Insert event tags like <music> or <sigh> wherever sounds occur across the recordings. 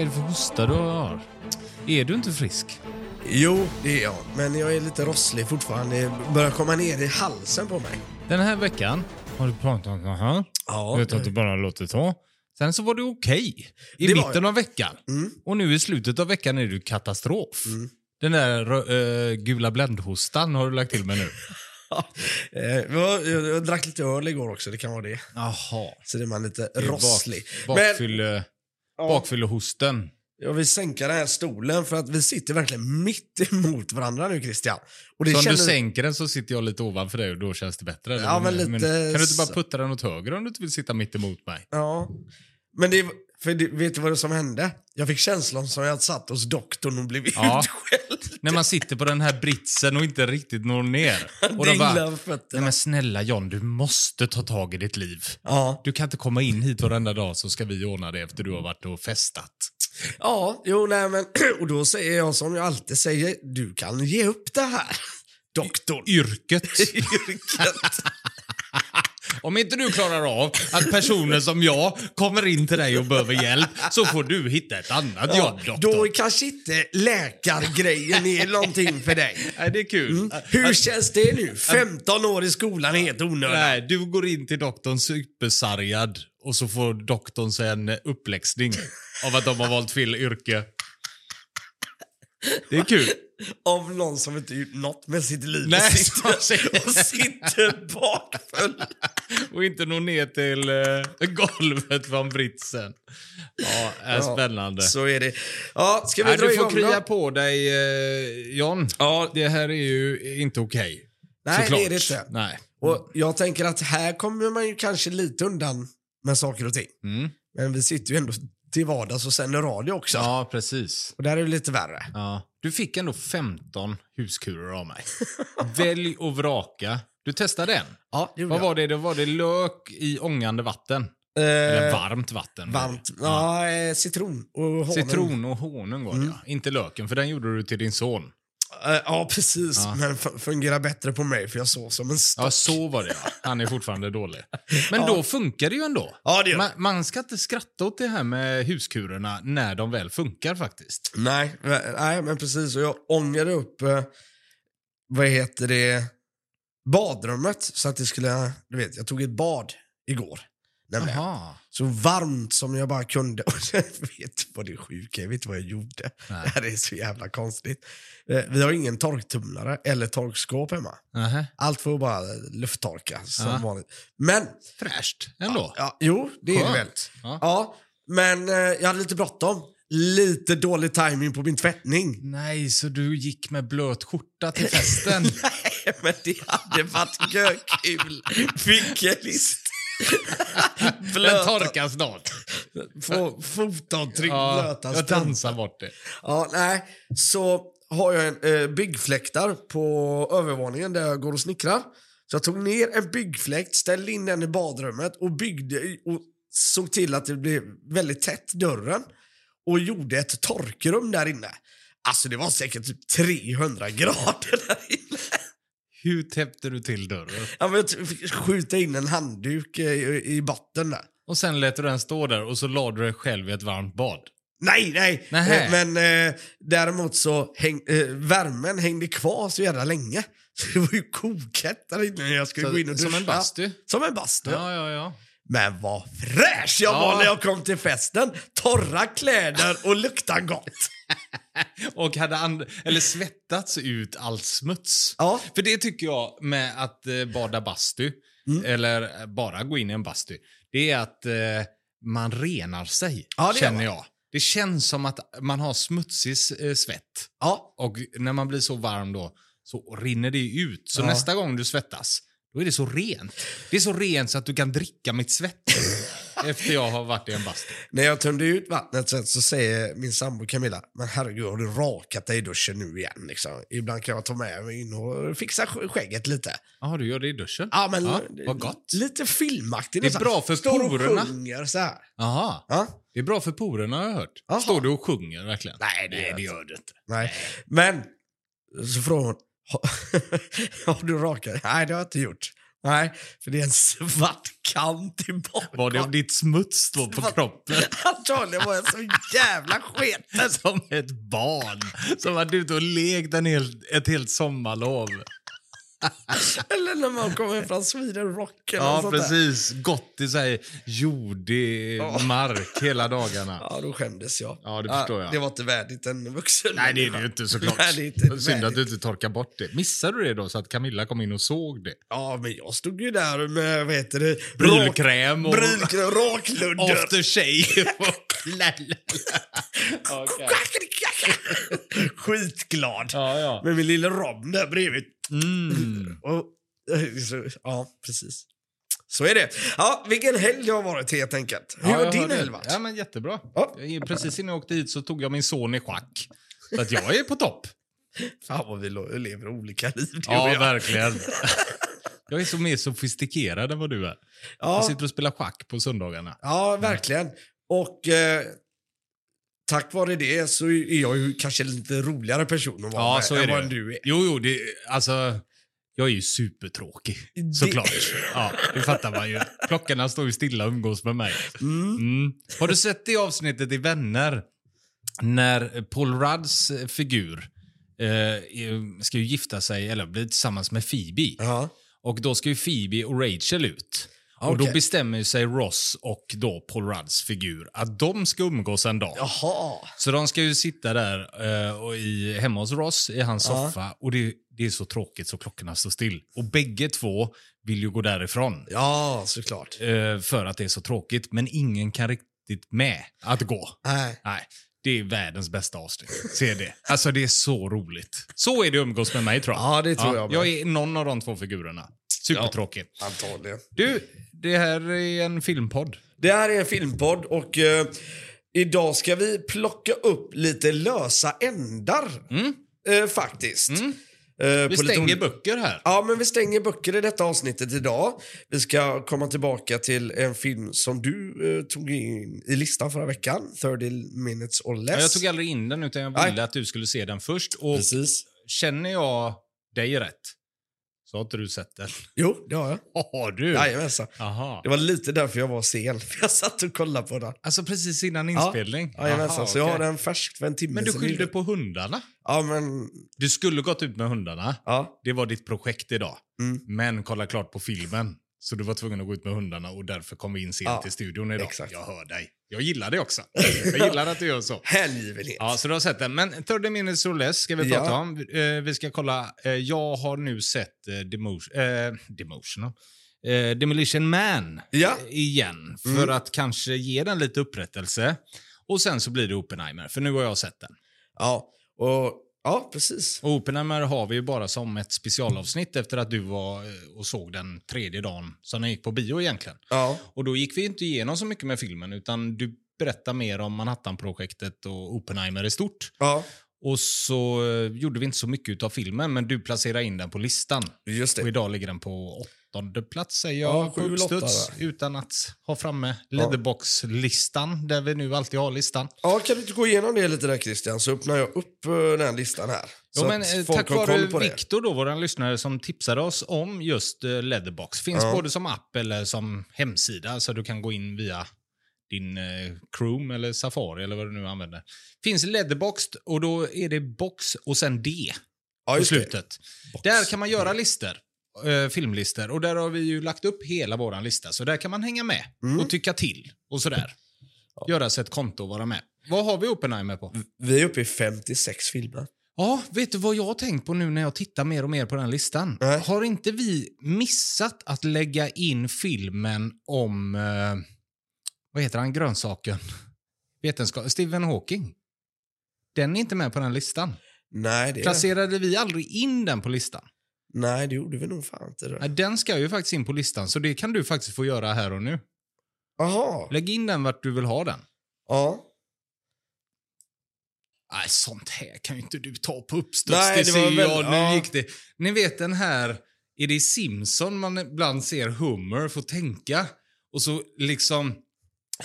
Vad är det för hosta du har? Är du inte frisk? Jo, det är jag. Men jag är lite rosslig fortfarande. Det börjar komma ner i halsen på mig. Den här veckan har du pratat om det här. Ja, Du vet att det bara låter så. Sen så var det okej i Det var mitten av veckan. Mm. Och nu i slutet av veckan är du katastrof. Den där äh, gula bländhostan har du lagt till med nu. <laughs> Eh, jag, jag, drack lite öl igår också, det kan vara det. Jaha. Så det är man lite Det är rosslig. Bak, Men bakfylle, bakfyllehosten. jag vill sänka den här stolen för att vi sitter verkligen mitt emot varandra nu Christian. Och det Så om känner- du sänker den så sitter jag lite ovanför dig och då känns det bättre. eller? Ja, men lite kan du inte bara putta den åt höger om du inte vill sitta mitt emot mig? Ja. Men det, för det, vet du vad det som hände? Jag fick känslan som jag satt hos doktorn och blev Ja. utskälld. När man sitter på den här britsen och inte riktigt når ner. <laughs> Och de bara, nej men snälla John, du måste ta tag i ditt liv. Ja. Du kan inte komma in hit varenda dag så ska vi ordna det efter du har varit och festat. Ja, jo, nej men, <clears throat> och då säger jag som jag alltid säger, du kan ge upp det här, <laughs> doktorn. Yrket. <laughs> Yrket. Om inte du klarar av att personer som jag kommer in till dig och behöver hjälp så får du hitta ett annat jobb, Ja, doktor. då kanske inte läkargrejen är någonting för dig. <laughs> Nej, det är kul. Hur känns det nu? 15 år i skolan är helt onödigt. Nej, du går in till doktorn supersargad och så får doktorn sig en uppläxning av att de har valt fel yrke. Det är kul. Av någon som inte gjort något med sitt liv Nej, och, sitter, <laughs> och sitter bakfull. Och inte nå ner till eh, golvet från britsen. Ja, är Ja, spännande. Så är det. Ja, ska vi Nej, dra du får krya då? på dig, eh, John. Ja, Det här är ju inte okej. Nej, Såklart. det är det inte. Nej. och jag tänker att här kommer man ju kanske lite undan med saker och ting. Mm. Men vi sitter ju ändå till vardags och sänder radio också. Ja, precis. Och där är det lite värre. Ja. Du fick ändå 15 huskurer av mig. Välj och vraka. Du testade en. Ja, det Vad jag. var det? Det var det lök i ångande vatten. Eller Eh, varmt vatten. varmt. Ja, eh, citron och honung. Citron och honung var det Mm. ja. Inte löken, för den gjorde du till din son. Eh, ja, precis. Ja. Men fungerar bättre på mig för jag såg som en stock. Ja, så var det ja. Han är fortfarande <laughs> dålig. Men Ja. då funkar det ju ändå. Ja, det gör Man, man ska inte skratta åt det här med huskurerna när de väl funkar faktiskt. Nej, nej, men precis. Och jag ångade upp, eh, vad heter det, badrummet. Så att det skulle, du vet, jag tog ett bad igår. Nämligen. Jaha. Så varmt som jag bara kunde. <laughs> Och jag vet vad det sjuka är, vet vad jag gjorde? Nej. Det här är så jävla konstigt. Eh, Vi har ingen torktumlare eller torkskåp hemma. Nähä. Allt får bara lufttorka som Ja. vanligt. Men, Fräscht ändå. ja, jo, det är det Skönt. väl. Ja. Ja, men eh, jag hade lite bråttom. Lite dålig timing på min tvättning. Nej, så du gick med blöt skjorta till festen? <laughs> Nej, men det hade varit kul. Vilken list. <laughs> Den torkar snart. Få fotavtryck Ja, blöta jag dansar bort det. Ja, nej. Så har jag en eh, byggfläktar på övervåningen där jag går och snickrar. Så jag tog ner en byggfläkt, ställde in den i badrummet och byggde och såg till att det blev väldigt tätt dörren. Och gjorde ett torkrum där inne. Alltså det var säkert typ 300 grader där inne. Hur täppte du till dörren? Ja, men jag fick skjuta in en handduk i, i botten där. Och sen lät du den stå där och så la du dig själv i ett varmt bad. Nej, nej. Nähä. Eh, Men eh, däremot så häng, eh, värmen hängde kvar så jävla länge. Så <laughs> det var ju kokhett där inne när jag skulle Så, gå in och duscha. som en bastu? Som en bastu. Ja, ja, ja. Men vad fräsch jag Ja. var när jag kom till festen. Torra kläder och lukta gott. <laughs> Och hade and- eller svettats ut all smuts. Ja. För det tycker jag med att eh, bada bastu, Mm. eller bara gå in i en bastu, det är att eh, man renar sig, Ja, känner jag. Det känns som att man har smutsig eh, svett. Ja, Och när man blir så varm då, så rinner det ut. Så nästa gång du svettas, då är det så rent. Det är så rent så att du kan dricka mitt svett <laughs> efter jag har varit i en bastu. när jag tömde ut vattnet så, så säger min sambo Camilla, men herregud har du rakat dig i duschen nu igen? Liksom. Ibland kan jag ta med mig in och fixa sk- skägget lite. Jaha, du gör det i duschen? Ja, men Ja, vad gott. Lite filmaktigt. Det är bra för Står och porerna. sjunger så här. Jaha. Ja? Det är bra för porerna har jag hört. Jaha. Står du och sjunger verkligen? Nej, det Nej, det gör du inte. Nej. Men, så frågar hon, "Ha- har <laughs> du rakat? Nej, det har jag inte gjort. Nej, för det är en svart kant i bakgrunden. Var det om ditt smuts då på kroppen? <laughs> Antagligen var jag så jävla sketen. <laughs> Som ett barn som varit ute och lekt en hel, ett helt sommarlov. <laughs> Eller när man kommer från Sweden Rock eller Ja, sånt där. precis. Gått i här jordig Ja. mark hela dagarna. Ja, då skämdes jag. Ja, det förstår jag. Det var inte värdigt en vuxen Nej, det är det inte såklart. Inte Synd att värdigt. du inte torkar bort det. Missade du det då så att Camilla kom in och såg det? Ja, men jag stod ju där med, vad heter det? Brylkräm och Brylkräm, rakludder. after shave. <laughs> Okej. Skitglad. Ja, ja. Med min lille Rob där bredvid. Mm. Och, <laughs> ja, precis. Så är det. Ja, vilken helg det har varit helt enkelt. Hur Ja, har jag din helg varit? Ja, men jättebra. Ja. Jag- Precis innan jag åkte hit så tog jag min son i schack. Så att jag är på topp. <laughs> Fan vad vi lever olika liv Ja, jag. verkligen. <laughs> Jag är så mer sofistikerad än vad du är. Jag Ja, sitter och spelar schack på söndagarna. ja, verkligen. Och eh, tack vare det så är jag ju kanske en lite roligare person att vara Ja, med så är än det vad du är. Jo, jo, det, alltså... Jag är ju supertråkig, Det- såklart. Ja, det fattar man ju. Klockorna står ju stilla och umgås med mig. Mm. Mm. Har du sett det avsnittet i Vänner? När Paul Rudds eh, figur eh, ska ju gifta sig, eller bli tillsammans med Phoebe. Ja. Och då ska ju Phoebe och Rachel ut. Och då bestämmer ju sig Ross och då Paul Rudds figur att de ska umgås en dag. Jaha. Så de ska ju sitta där eh, och i, hemma hos Ross i hans Ja. soffa och det, det är så tråkigt så klockorna står still. Och bägge två vill ju gå därifrån Ja, såklart. eh, för att det är så tråkigt, men ingen kan riktigt med att gå. Nej. Nej, det är världens bästa avsnitt. Se det. Alltså det är så roligt. Så är det umgås med mig tror jag. Ja, det tror jag med. Jag är någon av de två figurerna. Supertråkigt. Antagligen. Du, det här är en filmpodd. Det här är en filmpodd och eh, idag ska vi plocka upp lite lösa ändar. Mm. Eh, faktiskt. Mm. Eh, Vi lite stänger ol- böcker här. Ja, men vi stänger böcker i detta avsnittet idag. Vi ska komma tillbaka till en film som du eh, tog in i listan förra veckan. 30 minutes or less. Ja, Jag tog aldrig in den, utan jag ville Nej. att du skulle se den först. Och Precis. känner jag dig rätt, så har inte du sett den. Jo, det har jag. <laughs> Har du? Jajamensan. Aha. Det var lite därför jag var sen. <laughs> Jag satt och kollade på den. Alltså precis innan inspelning? Jajamensan, Aha, så jag har den färskt för en timme Men du sedan. skyllde på hundarna. Ja, men... Du skulle gått ut med hundarna. Ja. Det var ditt projekt idag. Mm. Men kolla klart på filmen. Så du var tvungen att gå ut med hundarna och därför kom vi in sent Ja, till studion idag. exakt. Jag hör dig. Jag gillar det också. <laughs> Jag gillar att du gör så. Hängivenhet. Ja, så du har sett den. Men 30 minutes or less ska vi Ja. prata om. Eh, vi ska kolla. Eh, jag har nu sett eh, Demotion, eh, Demotional. Eh, Demolition Man Ja. igen. För Mm. att kanske ge den lite upprättelse. Och sen så blir det Oppenheimer, för nu har jag sett den. Ja, och, ja precis. Och Oppenheimer har vi ju bara som ett specialavsnitt efter att du var eh, och såg den tredje dagen som den gick på bio egentligen. Ja, Och då gick vi inte igenom så mycket med filmen, utan du berättar mer om Manhattan-projektet och Oppenheimer i stort. ja Och så eh, gjorde vi inte så mycket av filmen, men du placerade in den på listan. just Och det. idag ligger den på åttonde plats, säger Ja, jag, sju på uppstuds. Utan att ha framme Leatherbox-listan, där vi nu alltid har listan. Ja, kan du inte gå igenom det lite där Christian, så öppnar jag upp eh, den listan här. Jo, men, eh, tack vare. Viktor, då, vår lyssnare, som tipsade oss om just uh, Leatherbox. Finns Ja. både som app eller som hemsida, så du kan gå in via din eh, Chrome eller Safari eller vad du nu använder. Finns Leatherboxd och då är det box och sen D Ja, det. slutet. Där kan man göra listor. Eh, filmlistor. Och där har vi ju lagt upp hela våran lista. Så där kan man hänga med Mm. och tycka till och sådär. Göra sig ett konto och vara med. Vad har vi Oppenheimer på? Vi är uppe i 56 filmer. Ja, vet du vad jag har tänkt på nu när jag tittar mer och mer på den listan? Nej. Har inte vi missat att lägga in filmen om, eh, vad heter han, grönsaken? Vetenskap, Stephen Hawking. Den är inte med på den listan. Nej, det, Placerade vi aldrig in den på listan? Nej, det gjorde vi nog fan inte. Nej, Den ska ju faktiskt in på listan, så det kan du faktiskt få göra här och nu. Jaha. Lägg in den vart du vill ha den. Ja. Nej, sånt här kan ju inte du ta på uppstuds. Nej, det var ju väl- jag. Nu ja. gick det. Ni vet den här, är det i Simpson man ibland ser Hummer få tänka? Och så liksom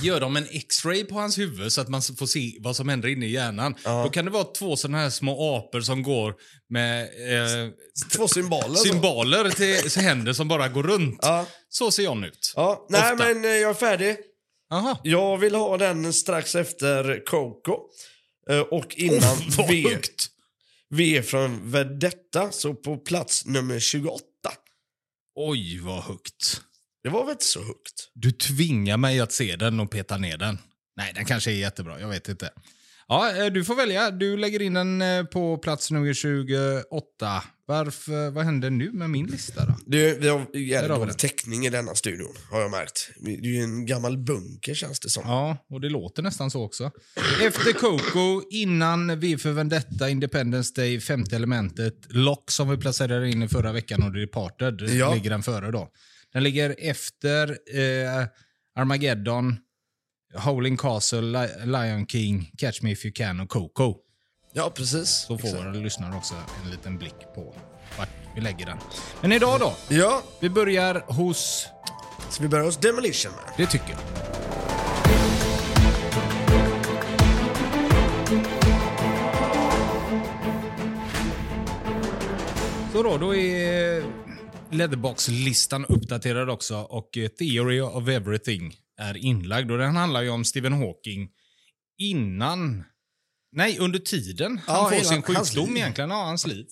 gör de en x-ray på hans huvud så att man får se vad som händer inne i hjärnan. Ja. Då kan det vara två sådana här små apor som går med eh, Två symboler. symboler till till händer som bara går runt. Ja. Så ser John ut. Ja, nej Ofta. men eh, jag är färdig. Aha. Jag vill ha den strax efter Coco. Eh, Och innan Vad v, högt! v från Vedetta, så på plats nummer 28. Oj, vad högt. Det var väl inte så högt? Du tvingar mig att se den och peta ner den. Nej, den kanske är jättebra. Jag vet inte. Ja, eh, du får välja. Du lägger in den eh, på plats nummer 28. Varför, vad händer nu med min lista då? Det, vi har jävligt vi dålig täckning i denna studion, har jag märkt. Vi- Det är ju en gammal bunker känns det som. Ja, och det låter nästan så också. Efter Coco, innan V för Vendetta, Independence Day, Femte elementet, Lock som vi placerade in i förra veckan och Departed Ja. ligger den före då. Den ligger efter eh, Armageddon, Howling Castle, Li- Lion King, Catch Me If You Can och Coco. Ja, precis. Så får Exakt. våra lyssnare också en liten blick på vart vi lägger den. Men idag då? Ja, Vi börjar hos... så vi börjar hos Demolition. Det tycker jag. Så då, då är Leatherbox-listan uppdaterad också och eh, Theory of Everything är inlagd. Och den handlar ju om Stephen Hawking innan... Nej, under tiden han Ja, får sin sjukdom liv. egentligen. Ja, hans liv.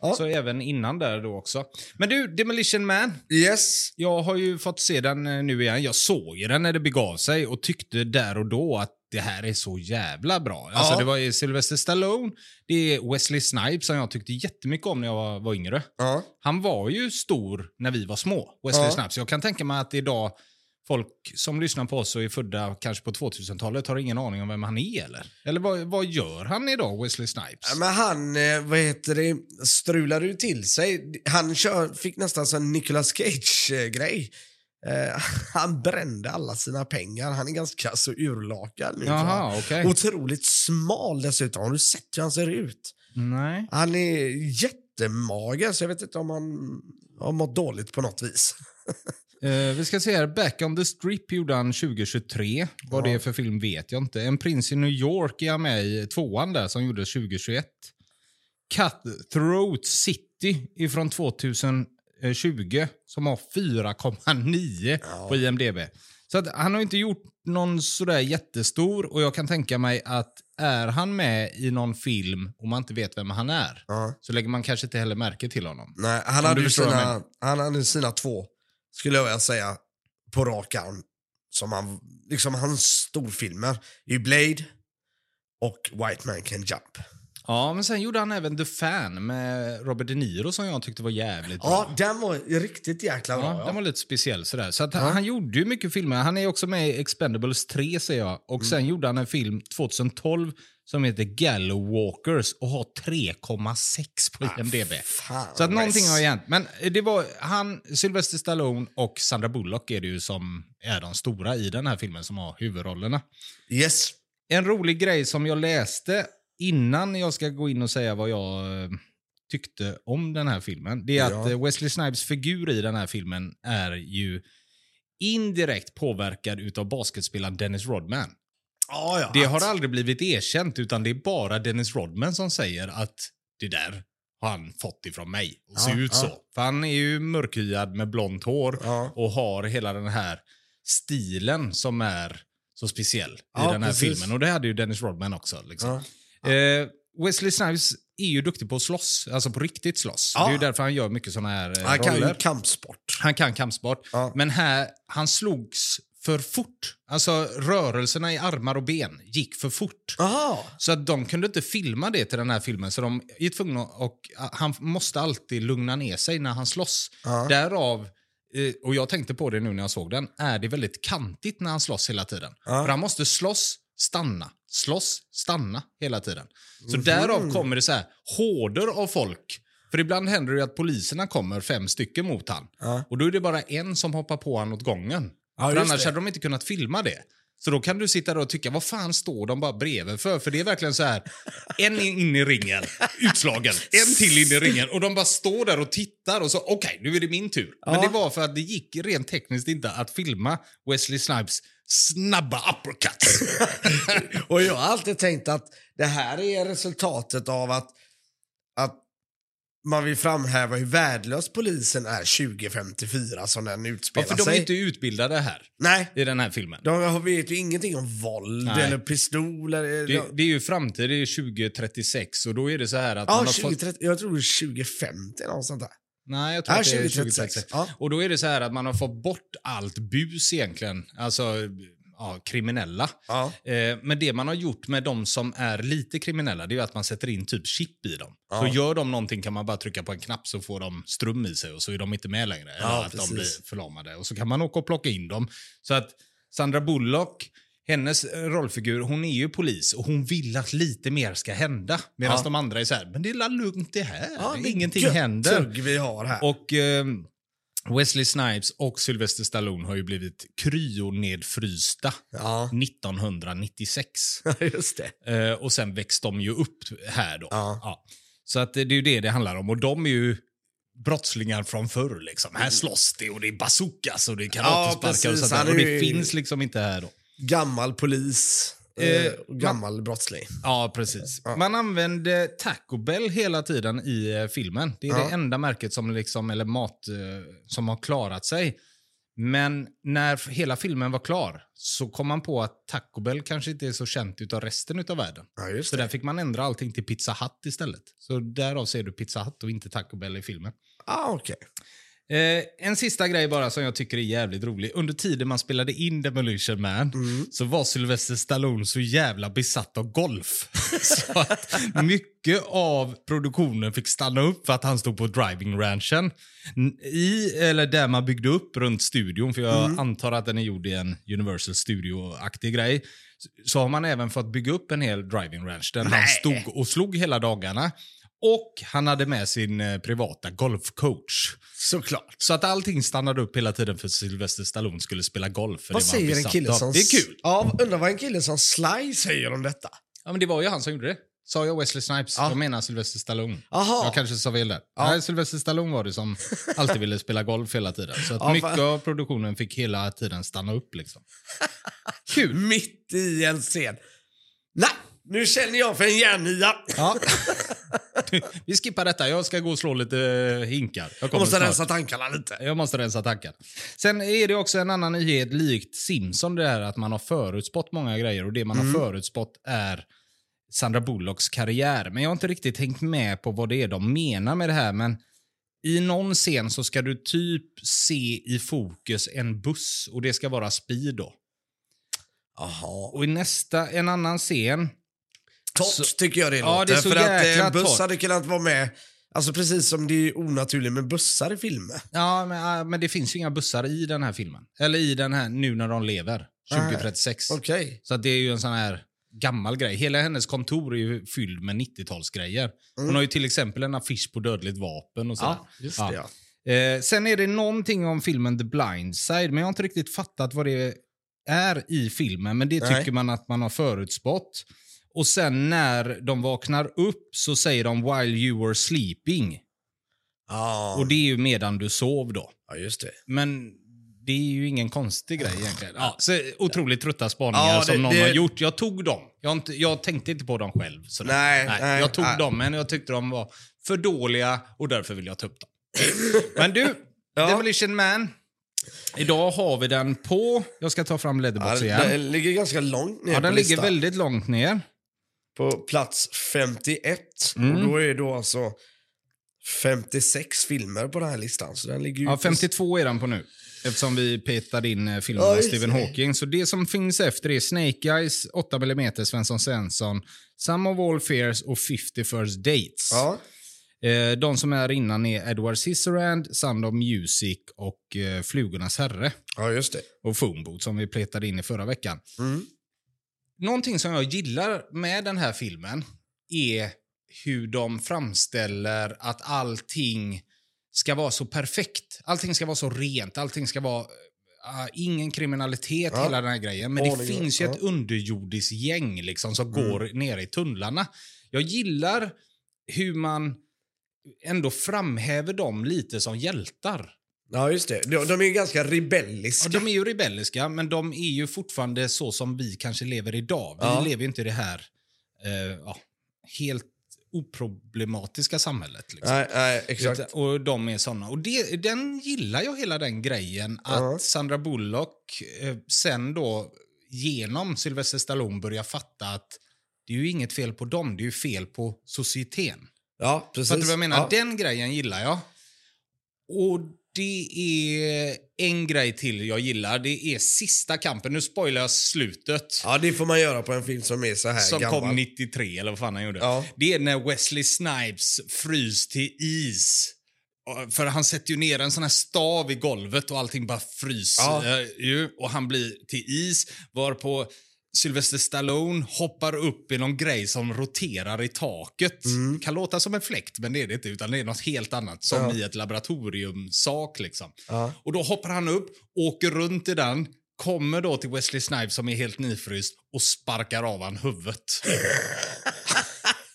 Ja. Så även innan där då också. Men du, Demolition Man. Yes. Jag har ju fått se den eh, nu igen. Jag såg ju den när det begav sig och tyckte där och då att det här är så jävla bra. Alltså Ja. Det var Sylvester Stallone, det är Wesley Snipes som jag tyckte jättemycket om när jag var, var yngre. Ja. Han var ju stor när vi var små, Wesley Ja. Snipes. Jag kan tänka mig att idag folk som lyssnar på oss och är födda kanske på 2000-talet har ingen aning om vem han är eller? Eller vad, vad gör han idag, Wesley Snipes? Ja, Men han, eh, vad heter det, strulade ju till sig. Han kör, fick nästan en Nicolas Cage-grej. Eh, <laughs> han brände alla sina pengar. Han är ganska så urlakad nu. Jaha, okej. Otroligt smal dessutom. Har du sett hur han ser ut? Nej. Han är jättemager, så jag vet inte om han har mått dåligt på något vis. <laughs> Eh, vi ska se här. Back on the Strip gjorde han 2023. Vad Ja. det är för film vet jag inte. En prins i New York är han med i tvåan där som gjordes 2021. Cutthroat City ifrån 2020 som har 4,9 Ja. på IMDB. Så att han har inte gjort någon sådär jättestor och jag kan tänka mig att är han med i någon film och man inte vet vem han är Ja. så lägger man kanske inte heller märke till honom. Nej, han hade, ju sina, han hade sina två, skulle jag vilja säga, på rak arm. Som han, liksom hans storfilmer. är Blade och White Man Can Jump. Ja, men sen gjorde han även The Fan med Robert De Niro som jag tyckte var jävligt bra. Ja, den var riktigt jäkla bra. Ja, Ja, den var lite speciell sådär. Så att han, han gjorde ju mycket filmer. Han är också med i Expendables 3 ser jag. Och sen gjorde han en film 2012 som heter Gallow Walkers och har 3,6 på IMDB. Fan, Så att någonting har hänt. Men det var han, Sylvester Stallone och Sandra Bullock är det ju som är de stora i den här filmen som har huvudrollerna. Yes. En rolig grej som jag läste innan jag ska gå in och säga vad jag eh, tyckte om den här filmen. Det är Ja. att eh, Wesley Snipes figur i den här filmen är ju indirekt påverkad utav basketspelaren Dennis Rodman. Ja, ja. Det har aldrig blivit erkänt utan det är bara Dennis Rodman som säger att det där har han fått ifrån mig och ser Ja, ut ja. så. För han är ju mörkhyad med blont hår och har hela den här stilen som är så speciell i den här precis. filmen. Och det hade ju Dennis Rodman också. Liksom. Ja. Eh, Wesley Snipes är ju duktig på att slåss, alltså på riktigt slåss. Ja. Det är ju därför han gör mycket såna här eh, Han kan roller. ju kampsport. Han kan kampsport. Ja. Men här, han slogs för fort. Alltså rörelserna i armar och ben gick för fort. Aha. Så att de kunde inte filma det till den här filmen. Så de är tvungna och han måste alltid lugna ner sig när han slåss. Ja. Därav, eh, och jag tänkte på det nu när jag såg den, är det väldigt kantigt när han slåss hela tiden. Ja. För han måste slåss, stanna, slåss, stanna hela tiden. Så Mhm. därav kommer det så här horder av folk. För ibland händer det att poliserna kommer fem stycken mot han. Ja. Och då är det bara en som hoppar på han åt gången. Ja, För annars det. hade de inte kunnat filma det. Så då kan du sitta där och tycka, vad fan står de bara bredvid för? För det är verkligen så här, en in i ringen, utslagen, en till in i ringen och de bara står där och tittar och så, okej, nu är det min tur. Men Ja. det var för att det gick rent tekniskt inte att filma Wesley Snipes snabba uppercuts. <laughs> Och jag har alltid tänkt att det här är resultatet av att, att man vill framhäva hur värdelös polisen är 2054 som den Ja, utspelar för de sig. är inte utbildade här Nej, i den här filmen. de vet ju ingenting om våld Nej. eller pistoler. Det, det är ju framtid, det är 2036 och då är det så här att Ja, har fått... 2030, jag tror det är 2050 eller något sånt där. Nej, jag tror Ja, att det är 2036. 2036. Ja. Och då är det så här att man har fått bort allt bus egentligen. Alltså, ja, kriminella. Ja. Eh, men det man har gjort med de som är lite kriminella, det är att man sätter in typ chip i dem. Ja. Så gör de någonting kan man bara trycka på en knapp så får de ström i sig och så är de inte med längre. Eller att precis. de blir förlamade. Och så kan man åka och plocka in dem. Så att Sandra Bullock, hennes eh, rollfigur, hon är ju polis och hon vill att lite mer ska hända. Medan Ja. de andra är så här, men det är lugnt det här. Ja, Ingenting gött händer. vi har här. Och eh, Wesley Snipes och Sylvester Stallone har ju blivit kryonedfrysta Ja, 1996. <laughs> just det. Eh, och sen växte de ju upp här då. Ja. Så att det är ju det det handlar om. Och de är ju brottslingar från förr. Liksom. Här slåss det och det är bazookas och det är karatesparkar och precis. sånt Och det finns liksom inte här då. Gammal polis. Eh, Eh, gammal brottsling. Ja, precis. Man använde Taco Bell hela tiden i eh, filmen. Det är Ja. det enda märket som, liksom, eller mat, eh, som har klarat sig. Men när hela filmen var klar så kom man på att Taco Bell kanske inte är så känt utav resten utav världen. Ja, Så där fick man ändra allting till Pizza Hut istället. Så därav ser du Pizza Hut och inte Taco Bell i filmen. Ah, okej. Eh, en sista grej bara som jag tycker är jävligt rolig. Under tiden man spelade in Demolition Man så var Sylvester Stallone så jävla besatt av golf. <laughs> så att mycket av produktionen fick stanna upp för att han stod på driving ranchen. I, eller där man byggde upp runt studion, för jag antar att den är gjord i en Universal Studio-aktig grej. Så- Så har man även fått bygga upp en hel driving ranch där han Nej. stod och slog hela dagarna. Och han hade med sin eh, privata golfcoach. Såklart. Så att allting stannade upp hela tiden för Sylvester Stallone skulle spela golf. För Vad det var han säger en besatt kille av. som... Det är kul. Ja, undrar vad en kille som Sly säger om detta. Ja, men det var ju han som gjorde det. Sa jag Wesley Snipes? Ja. Jag menar Sylvester Stallone. Aha. Jag kanske sa fel där. Ja. Nej, Sylvester Stallone var det som <laughs> alltid ville spela golf hela tiden. Så att Ja, mycket av produktionen fick hela tiden stanna upp. Liksom. Kul! <laughs> Mitt i en scen. Nej, nu känner jag för en järnia. Ja. <laughs> Vi skippar detta. Jag ska gå och slå lite eh, hinkar. Jag Jag måste snart. rensa tankarna lite. Jag måste rensa tankar. Sen är det också en annan nyhet likt Simpson det här att man har förutspått många grejer och det man Mm. har förutspått är Sandra Bullocks karriär. Men jag har inte riktigt tänkt med på vad det är de menar med det här. Men i någon scen så ska du typ se i fokus en buss och det ska vara speed då. Jaha. Och i nästa, en annan scen Torrt Så- tycker jag det Ja, låter. det är så för att eh, jäkla en buss torrt. hade kunnat vara med. Alltså precis som det är onaturligt med bussar i filmer. Ja, men, men det finns ju inga bussar i den här filmen. Eller i den här Nu när de lever, 2036. Okej. Så att det är ju en sån här gammal grej. Hela hennes kontor är ju fylld med 90-talsgrejer. Hon har ju till exempel en affisch på dödligt vapen och sådär. Ja, just det ja. Eh, sen är det någonting om filmen The Blind Side, men jag har inte riktigt fattat vad det är i filmen. Men det Nej. tycker man att man har förutspått. Och sen när de vaknar upp så säger de “while you were sleeping”. Ja, Och det är ju medan du sov då. ja just det. Men det är ju ingen konstig grej egentligen. Ja, så otroligt trötta spaningar Ja, det- som någon det- har gjort. Jag tog dem. Jag, inte, jag tänkte inte på dem själv. Sådär. Nej, nej, jag tog nej. dem, men jag tyckte de var för dåliga och därför vill jag ta upp dem. <laughs> men du, Ja. Demolition Man. Idag har vi den på... Jag ska ta fram Ja, Leatherbox igen. den ligger ganska långt ner Ja, den ligger listan. väldigt långt ner. På plats 51. Mm. Och då är det då alltså 56 filmer på den här listan. Så den ligger Ja, på- 52 är den på nu. Eftersom vi petade in eh, filmen Ja, just Stephen. Hawking. Så det som finns efter är Snake Eyes, 8 mm Svensson Svensson, Some of All Fears och 50 First Dates. Ja. Eh, de som är innan är Edward Scissorhand, Sound of Music och eh, Flugornas Herre. ja, just det. Och Phoneboot som vi petade in i förra veckan. Mm. Någonting som jag gillar med den här filmen är hur de framställer att allting ska vara så perfekt. Allting ska vara så rent, allting ska vara... ah, ingen kriminalitet, Ja. hela den här grejen. Men det Ordning, finns ju ja. ett underjordiskt gäng liksom, som Mm. går nere i tunnlarna. Jag gillar hur man ändå framhäver dem lite som hjältar. Ja, just det. De, de är ju ganska rebelliska. Ja, de är ju rebelliska, men de är ju fortfarande så som vi kanske lever idag. Vi Ja. lever ju inte i det här eh, ja, helt oproblematiska samhället. Liksom. Nej, nej, exakt. Och de är såna. Och det, den gillar jag, hela den grejen. Att Ja. Sandra Bullock eh, sen då genom Sylvester Stallone börjar fatta att det är ju inget fel på dem, det är ju fel på societeten. Ja, precis. Fattar du vad jag menar? Ja. Den grejen gillar jag. Och det är en grej till jag gillar. Det är sista kampen. Nu spoilar jag slutet. ja, det får man göra på en film som är så här Som gammal. kom 93 eller vad fan han gjorde. Ja. Det är när Wesley Snipes frys till is. För han sätter ju ner en sån här stav i golvet och allting bara fryser Ja. ju. Och han blir till is. Varpå Sylvester Stallone hoppar upp i någon grej som roterar i taket. Mm. Kan låta som en fläkt, men det är det inte. Utan det är något helt annat. Som Ja. i ett laboratoriumsak liksom. Ja. Och då hoppar han upp, åker runt i den, kommer då till Wesley Snipes som är helt nyfryst och sparkar av han huvudet. <laughs>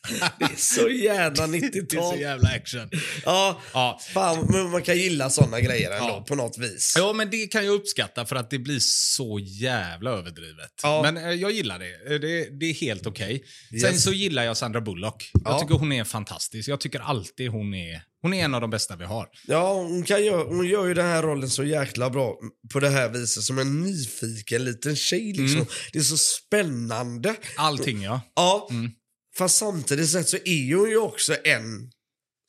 <laughs> Det är så jävla <laughs> Det är 90-tal. så jävla action. Ja, Ja. fan, men man kan gilla såna grejer ändå Ja. på något vis. ja, men det kan jag uppskatta för att det blir så jävla överdrivet. Ja. Men eh, jag gillar det. Eh, Det, det är helt okej. Sen Yes. så gillar jag Sandra Bullock. Jag Ja. tycker hon är fantastisk. Jag tycker alltid hon är, hon är en av de bästa vi har. Ja, hon, kan göra, hon gör ju den här rollen så jäkla bra på det här viset. Som en nyfiken liten tjej liksom. Mm. Det är så spännande. Allting, ja. Ja, Mm. Fast samtidigt sett så är hon ju också en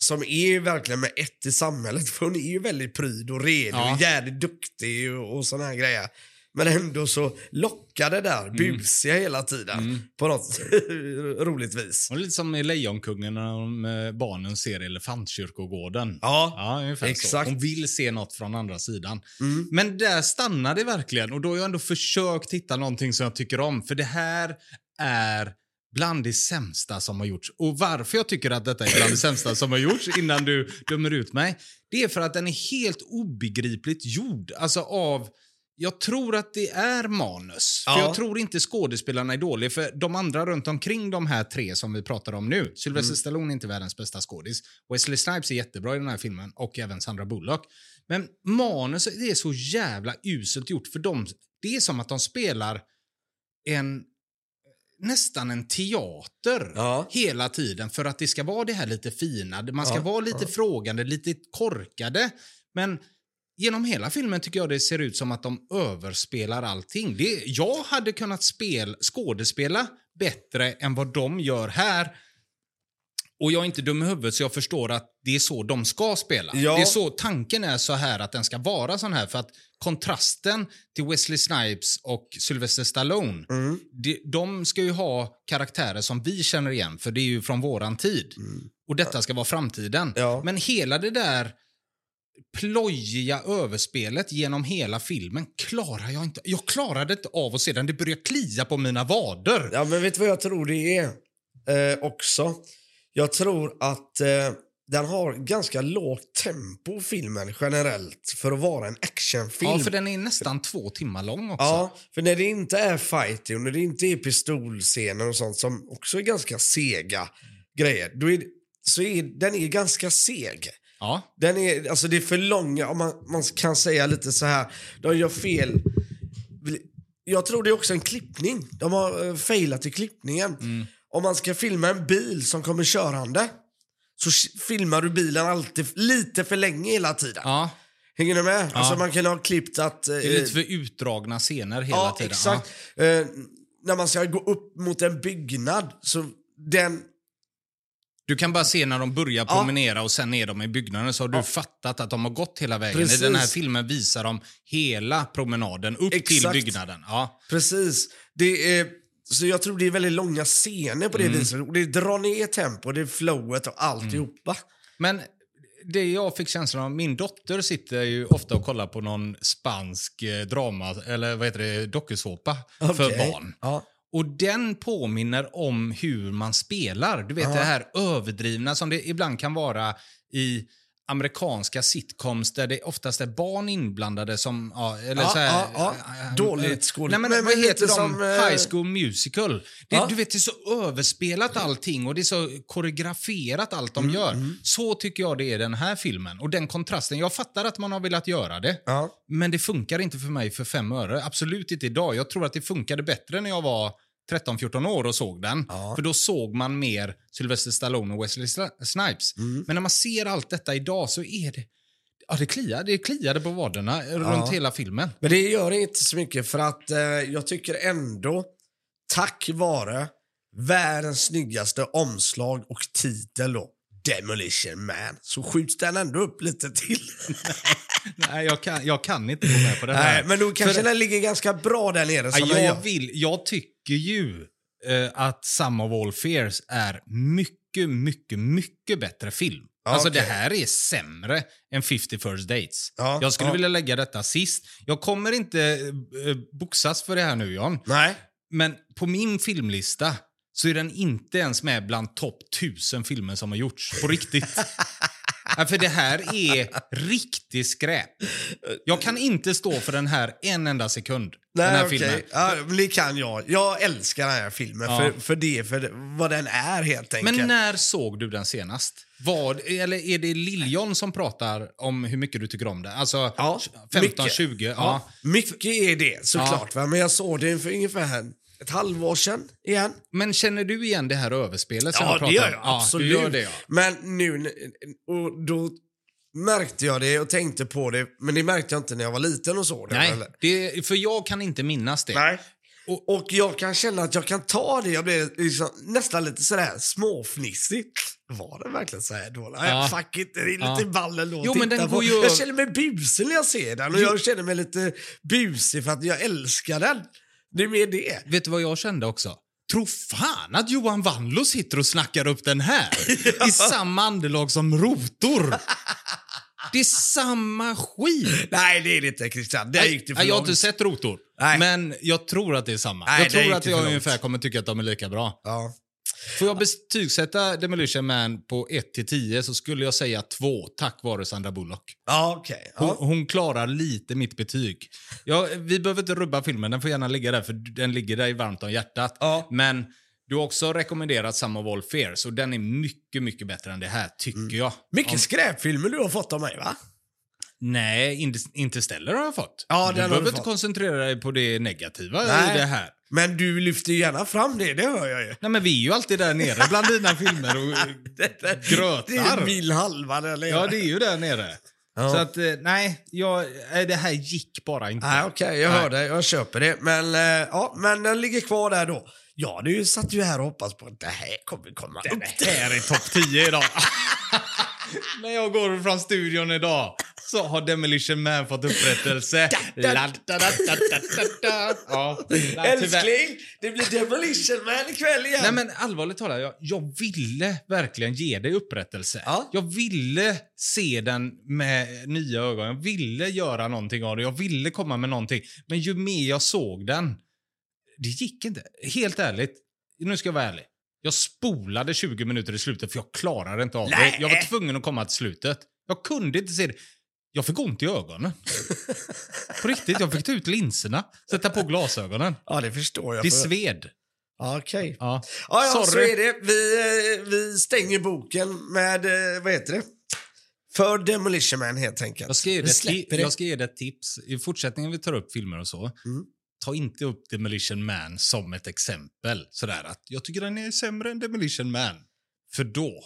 som är verkligen med ett i samhället. <laughs> För hon är ju väldigt pryd och redo Ja. och jävligt duktig och, och såna här grejer. Men ändå så lockar det där busiga hela tiden. Mm. På något <laughs> roligt vis. Är lite som i Lejonkungen när de, barnen ser elefantkyrkogården. Ja, Ja, Exakt. så. Hon vill se något från andra sidan. Mm. Men där stannar det verkligen. Och då har jag ändå försökt hitta någonting som jag tycker om. För det här är bland det sämsta som har gjorts. Och varför jag tycker att detta är bland det sämsta som har gjorts innan du dömer ut mig. Det är för att den är helt obegripligt gjord. Alltså av... Jag tror att det är manus. För Ja. jag tror inte skådespelarna är dåliga. För de andra runt omkring de här tre som vi pratar om nu. Sylvester Mm. Stallone är inte världens bästa skådis. Wesley Snipes är jättebra i den här filmen. Och även Sandra Bullock. Men manuset det är så jävla uselt gjort. För de, det är som att de spelar en nästan en teater Ja. hela tiden för att det ska vara det här lite fina. Man ska Ja, vara lite ja. frågande, lite korkade. Men genom hela filmen tycker jag det ser ut som att de överspelar allting. Det, jag hade kunnat spel, skådespela bättre än vad de gör här. Och jag är inte dum i huvudet så jag förstår att det är så de ska spela. Ja. Det är så tanken är så här att den ska vara sån här för att kontrasten till Wesley Snipes och Sylvester Stallone Mm. de, de ska ju ha karaktärer som vi känner igen, för det är ju från våran tid. Och detta ska vara framtiden. Mm. Ja. Men hela det där plojiga överspelet genom hela filmen klarar jag inte. Jag klarade inte av att se den. Det börjar klia på mina vader. Ja, men vet du vad jag tror det är eh, också? Jag tror att eh, den har ganska lågt tempo, filmen, generellt, för att vara en actionfilm. Ja, för den är nästan två timmar lång också. Ja, för när det inte är fighting och när det inte är pistolscener och sånt som också är ganska sega grejer, då är, så är den är ganska seg. Ja. Den är, alltså det är för långa, om man, man kan säga lite så här, de gör fel. Jag tror det är också en klippning. De har uh, failat i klippningen. Mm. Om man ska filma en bil som kommer körande så filmar du bilen alltid lite för länge hela tiden. ja. Hänger du med? Alltså man kan ha klippt att... eh, Det är lite för utdragna scener hela ja, tiden. exakt. Eh, när man ska gå upp mot en byggnad så den... Du kan bara se när de börjar Ja. promenera och sen är de i byggnaden så har du fattat att de har gått hela vägen. Precis. I den här filmen visar de hela promenaden upp till Exakt. byggnaden. Ja. Precis. Det är, så jag tror det är väldigt långa scener på det Mm. viset. Och det drar ner tempo, det är flowet och alltihopa. Men det jag fick känslan av, min dotter sitter ju ofta och kollar på någon spansk eh, drama, eller vad heter det, dokusåpa för Okej. barn. Ja. Och den påminner om hur man spelar. Du vet Ja. det här överdrivna som det ibland kan vara i amerikanska sitcoms där det oftast är barn inblandade som... Ja, eller Ja, så här, ja, ja. äh, Dåligt äh, skådespel. Nej, men, Men- vad heter de? som, eh, High School Musical. Det, Ja. Du vet, det är så överspelat allting och det är så koreograferat allt Mm, de gör. Så tycker jag det är den här filmen. Och den kontrasten. Jag fattar att man har velat göra det. Men det funkar inte för mig för fem öre. Absolut inte idag. Jag tror att det funkade bättre när jag var 13-14 år och såg den. Ja. För då såg man mer Sylvester Stallone och Wesley Snipes. Mm. Men när man ser allt detta idag så är det... Ja, det kliar. Det kliade på vaderna runt hela filmen. Men det gör inte så mycket för att eh, jag tycker ändå, tack vare världens snyggaste omslag och titel då, Demolition Man, så skjuts den ändå upp lite till. <laughs> Nej, jag kan, jag kan inte gå med på det här. Nej, men då kanske För- den ligger ganska bra där nere som Ja, jag, gör. vill, jag tycker ju eh, att Some of All Fears är mycket, mycket, mycket bättre film. Ja, alltså okej. det här är sämre än 50 First Dates. Ja, jag skulle ja. vilja lägga detta sist. Jag kommer inte eh, boxas för det här nu, John. Nej. Men på min filmlista så är den inte ens med bland topp 1000 filmer som har gjorts. På riktigt. <laughs> ja, för det här är riktigt skräp. Jag kan inte stå för den här en enda sekund. den Nej, här okej. filmen. Ja, det kan jag. Jag älskar den här filmen Ja. för, för det, för vad den är helt enkelt. Men när såg du den senast? Vad, eller är det Liljon som pratar om hur mycket du tycker om det? Alltså Ja, 15, mycket. 20? Ja. Ja, mycket är det såklart. Va? Men jag såg det för ungefär ett halvår sedan igen. Men känner du igen det här överspelet som Ja, jag pratar det gör jag. Ja, absolut. du gör det, ja. Men nu, och då märkte jag det och tänkte på det, men det märkte jag inte när jag var liten och så. Nej, det, för jag kan inte minnas det. Nej. Och- Och, jag kan känna att jag kan ta det. Jag blev liksom nästan lite sådär småfnissig. Var det verkligen så här då? Nej, Ja. fuck it, det är lite Ja. ballen då. att Jo, men den går ju- Jag känner mig busig när jag ser den och Jo. jag känner mig lite busig för att jag älskar den. Det är mer det. Vet du vad jag kände också? Tro fan att Johan Wanlo sitter och snackar upp den här <laughs> i samma andelag som Rotor. <laughs> Det är samma skit. Nej, det är det inte Christian. Där gick det för jag har långt. inte sett Rotor, Nej. men jag tror att det är samma. Nej, jag det gick tror att det jag för långt. ungefär kommer tycka att de är lika bra. Ja. Får jag betygsätta Demolition Man på 1 till 10 så skulle jag säga 2 tack vare Sandra Bullock. Ja. Hon, Ja. hon klarar lite mitt betyg. Ja, vi behöver inte rubba filmen, den får gärna ligga där för den ligger dig varmt om hjärtat. Ja. Men du har också rekommenderat Some of All Fears och den är mycket, mycket bättre än det här, tycker jag. Mycket skräpfilmer du har fått av mig, va? Nej, Inter- Interstellar har jag fått. Ja, du den behöver inte koncentrera dig på det negativa Nej. i det här. Men du lyfter ju gärna fram det, det hör jag ju. Nej, men vi är ju alltid där nere bland dina filmer och <laughs> grötar. Det är mil halva där nere. Ja, det är ju där nere. Ja. Så att, eh, nej, jag, nej, det här gick bara inte. Nej, okej, jag Nej. hör dig. Jag köper det. Men, eh, ja, men den ligger kvar där då. Ja, du satt ju här och hoppas på att det här kommer komma upp. Det här är topp 10 idag. <laughs> När jag går från studion idag så har Demolition Man fått upprättelse. <laughs> La, da, da, da. Ja. Älskling, det blir Demolition Man ikväll igen. Nej men allvarligt talat, jag, jag ville verkligen ge dig upprättelse. Ja. Jag ville se den med nya ögon. Jag ville göra någonting av det. Jag ville komma med någonting. Men ju mer jag såg den, det gick inte. Helt ärligt, nu ska jag vara ärlig. Jag spolade 20 minuter i slutet för jag klarade inte av Nej. det. Jag var tvungen att komma till slutet. Jag kunde inte se det. Jag fick ont i ögonen. <laughs> På riktigt, jag fick ta ut linserna, sätta på glasögonen. Ja, det förstår jag. Det sved. Okej. Ja. Ja, ja, så är det. Vi, eh, vi stänger boken med, eh, vad heter det? För Demolition Man helt enkelt. Jag ska, ge dig ett jag ska ge dig ett tips. I fortsättningen vi tar upp filmer och så. Mm. Ta inte upp Demolition Man som ett exempel. Sådär att jag tycker den är sämre än Demolition Man. För då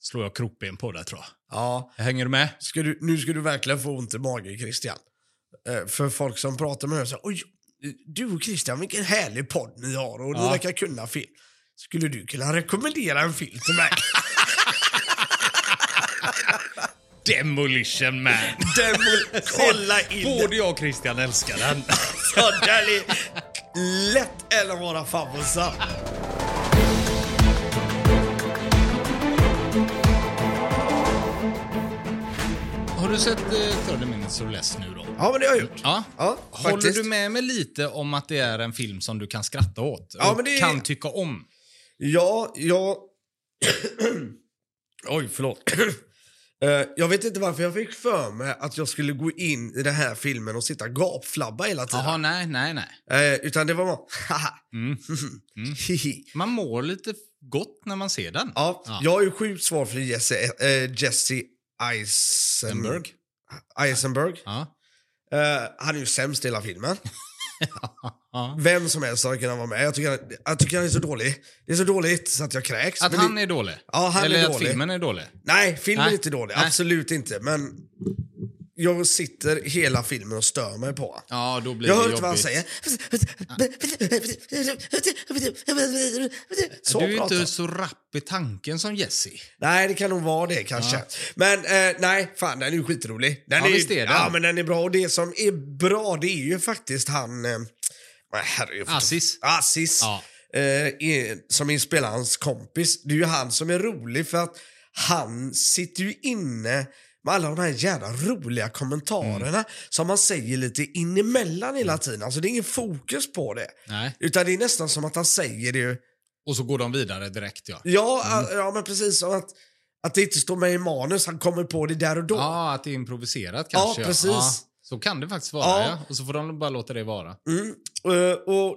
slår jag krokben på det tror jag. Ja, Hänger du med? ska du, nu ska du verkligen få ont i magen Christian. Eh, för folk som pratar med mig säger oj, du och Christian vilken härlig podd ni har och ni Ja. verkar kunna film. Skulle du kunna rekommendera en film till mig? <laughs> Demolition Man! Demol kolla <laughs> in. Både jag och Christian älskar den. <laughs> Ja, den är lätt en av våra favoriter. Har du sett eh, 30 Minutes or Less nu då? Ja, men det har jag gjort. Ja. Ja, Håller faktiskt. du med mig lite om att det är en film som du kan skratta åt? Ja, och men det- kan tycka om? Ja, jag... <clears throat> Oj, förlåt. <clears throat> Eh, jag vet inte varför jag fick för mig att jag skulle gå in i den här filmen och sitta gapflabba hela tiden. Jaha, nej, nej, nej. Eh, utan det var bara haha, Mm. <laughs> hihi. Man mår lite gott när man ser den. Ja, Ja. jag är ju sjukt svår för Jesse, eh, Jesse Eisenberg. Eisenberg. Ja. Eh, han är ju sämst i hela filmen. <laughs> Ja. Vem som helst hade kunnat vara med. Jag tycker, han- jag tycker han är så dålig. Det är så dåligt så att jag kräks. Att Men han det, är dålig? Ja, han är Eller att dålig. filmen är dålig? Nej, filmen Nej. är inte dålig. Nej. Absolut inte. Men jag sitter hela filmen och stör mig på. Ja, då blir Jag hör inte vad han säger. Så du är pratar inte så rapp i tanken som Jesse. Nej, det kan nog vara det kanske. Men eh, nej, fan den är ju skitrolig. Den Ja, visst är den. Ja, men den är bra. Och det som är bra, det är ju faktiskt han... Eh, Aziz. Aziz. Ja. Eh, är- som är spelarens kompis. Det är ju han som är rolig för att han sitter ju inne med alla de här jävla roliga kommentarerna Mm. som man säger lite in emellan hela tiden. Alltså det är ingen fokus på det. Nej. Utan det är nästan som att han säger det Och så går de vidare direkt, ja. Ja, Mm. ja men precis. Som att, att det inte står med i manus, han kommer på det där och då. Ja, att det är improviserat Ja, kanske. precis. så kan det faktiskt vara, Ja. ja. Och så får de bara låta det vara. Mm. Eh, och